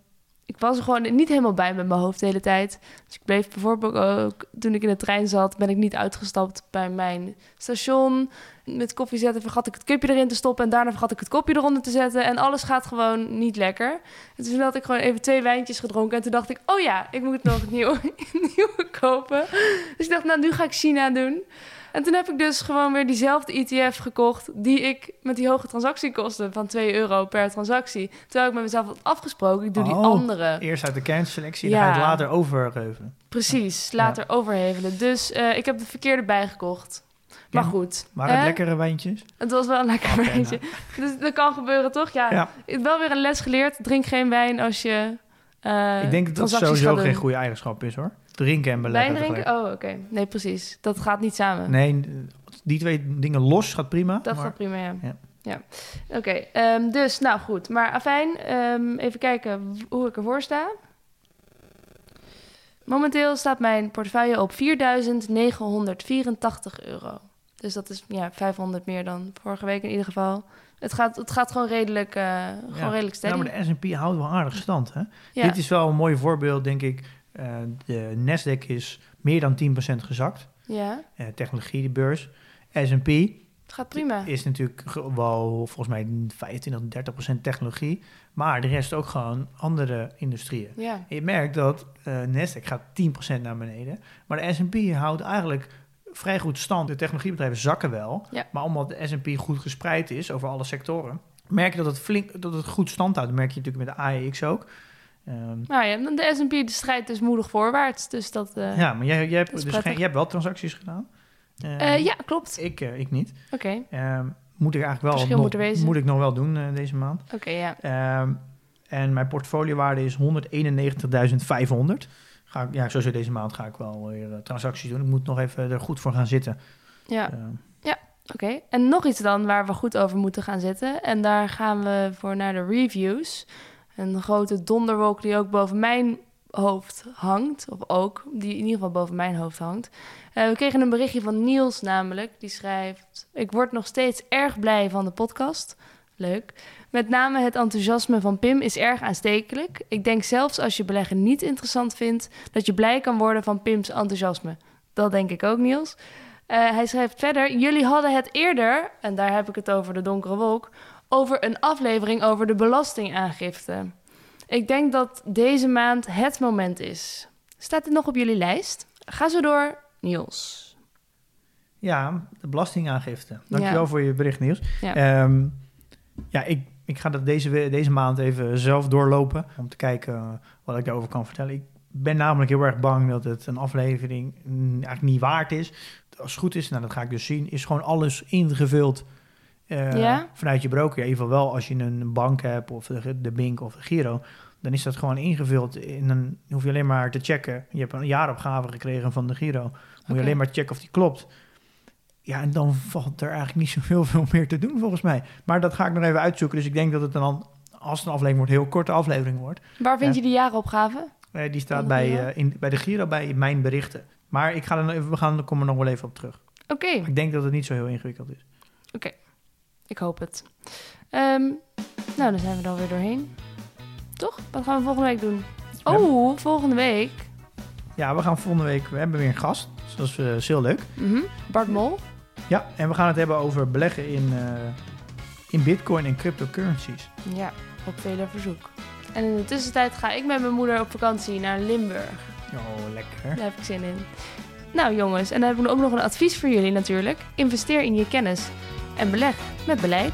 Ik was er gewoon niet helemaal bij met mijn hoofd de hele tijd. Dus ik bleef bijvoorbeeld ook... Toen ik in de trein zat, ben ik niet uitgestapt bij mijn station. Met koffie zetten vergat ik het cupje erin te stoppen... en daarna vergat ik het kopje eronder te zetten. En alles gaat gewoon niet lekker. En toen had ik gewoon even twee wijntjes gedronken... en toen dacht ik, oh ja, ik moet nog een nieuwe, *laughs* nieuwe kopen. Dus ik dacht, nou, nu ga ik China doen. En toen heb ik dus gewoon weer diezelfde ETF gekocht... die ik met die hoge transactiekosten van 2 euro per transactie... terwijl ik met mezelf had afgesproken, ik doe die Oh. andere. Eerst uit de kernselectie, Ja. dan ga je het later overgeven. Precies, later overhevelen. Dus eh, ik heb de verkeerde bijgekocht. Maar Ja. goed. Waren het lekkere wijntjes? Het was wel een lekker Oké, wijntje. Dus dat kan gebeuren, toch? Ja. Ja. Ik heb wel weer een les geleerd. Drink geen wijn als je eh ik denk dat dat sowieso geen goede eigenschap is, hoor. Drinken en beleggen Wijn drinken? Oh, oké. Nee, precies. Dat gaat niet samen. Nee, die twee dingen los gaat prima. Dat maar- gaat prima, ja. Ja. ja. Oké, ehm, dus nou goed. Maar afijn, ehm, even kijken hoe ik ervoor sta. Momenteel staat mijn portefeuille op 4.984 euro. Dus dat is ja, 500 meer dan vorige week in ieder geval. Het gaat, het gaat gewoon redelijk, eh gewoon redelijk steady. Nou, maar de S&P houdt wel aardig stand, hè? ja. Dit is wel een mooi voorbeeld, denk ik. Eh, de Nasdaq is meer dan 10% gezakt. ja, Eh technologie, de beurs. S&P het gaat prima. is natuurlijk wel volgens mij 25, 30% technologie. Maar de rest ook gewoon andere industrieën. Ja, En je merkt dat eh Nasdaq gaat 10% naar beneden. Maar de S&P houdt eigenlijk vrij goed stand. De technologiebedrijven zakken wel. Ja. Maar omdat de S&P goed gespreid is over alle sectoren... merk je dat het, flink, dat het goed stand houdt. Dat merk je natuurlijk met de AEX ook. Ehm, nou ja, de S&P de strijdt dus moedig voorwaarts. Dus dat... eh, ja, maar jij, jij, hebt, dus geen, jij hebt wel transacties gedaan. Ehm, eh, ja, klopt. Ik, eh, ik niet. Oké, Ehm, moet ik eigenlijk wel nog, moet wezen. moet ik nog wel doen deze maand. oké, ja. Ehm, en mijn portfoliowaarde is 191.500. Ga ik, ja, sowieso deze maand ga ik wel weer transacties doen. Ik moet nog even er goed voor gaan zitten. Ja, Ehm, Oké, en nog iets dan waar we goed over moeten gaan zitten. En daar gaan we voor naar de reviews. Een grote donderwolk die ook boven mijn hoofd hangt. Of ook, die in ieder geval boven mijn hoofd hangt. Eh, we kregen een berichtje van Niels namelijk. Die schrijft... Ik word nog steeds erg blij van de podcast. Leuk. Met name het enthousiasme van Pim is erg aanstekelijk. Ik denk zelfs als je beleggen niet interessant vindt... dat je blij kan worden van Pims enthousiasme. Dat denk ik ook, Niels. Eh, hij schrijft verder: Jullie hadden het eerder, en daar heb ik het over de donkere wolk, over een aflevering over de belastingaangifte. Ik denk dat deze maand het moment is. Staat dit nog op jullie lijst? Ga zo door, Niels. ja, de belastingaangifte. Dankjewel Ja. voor je bericht, Niels. Ja. Ehm, ja, ik, ik ga dat deze, deze maand even zelf doorlopen. Om te kijken eh, wat ik daarover kan vertellen. Ik ben namelijk heel erg bang dat het een aflevering mm, eigenlijk niet waard is. Als het goed is, nou dat ga ik dus zien, is gewoon alles ingevuld eh, Ja? vanuit je broker. Ja, in ieder geval wel als je een bank hebt of de, de Bink of de Giro. Dan is dat gewoon ingevuld. In een, dan hoef je alleen maar te checken. Je hebt een jaaropgave gekregen van de Giro. Moet Oké. je alleen maar checken of die klopt. Ja, en dan valt er eigenlijk niet zo heel veel meer te doen volgens mij. Maar dat ga ik nog even uitzoeken. Dus ik denk dat het dan, als het een aflevering wordt, een heel korte aflevering wordt. Waar vind Ja. je die jaaropgave? Eh, die staat bij, eh, in, bij de Giro bij mijn berichten. Maar ik ga er nog even, we gaan, daar komen we nog wel even op terug. Oké, Ik denk dat het niet zo heel ingewikkeld is. Ik hoop het. Ehm, nou, dan zijn we er alweer doorheen. Toch? Wat gaan we volgende week doen? Oh, volgende week. Ja, we gaan volgende week, we hebben weer een gast. Dus dat is, eh, is heel leuk. Mhm. Bart Mol. Ja, en we gaan het hebben over beleggen in, eh, in bitcoin en cryptocurrencies. Ja, op vele verzoek. En in de tussentijd ga ik met mijn moeder op vakantie naar Limburg. Oh, lekker. Daar heb ik zin in. Nou jongens, en dan hebben we ook nog een advies voor jullie natuurlijk. Investeer in je kennis en beleg met beleid.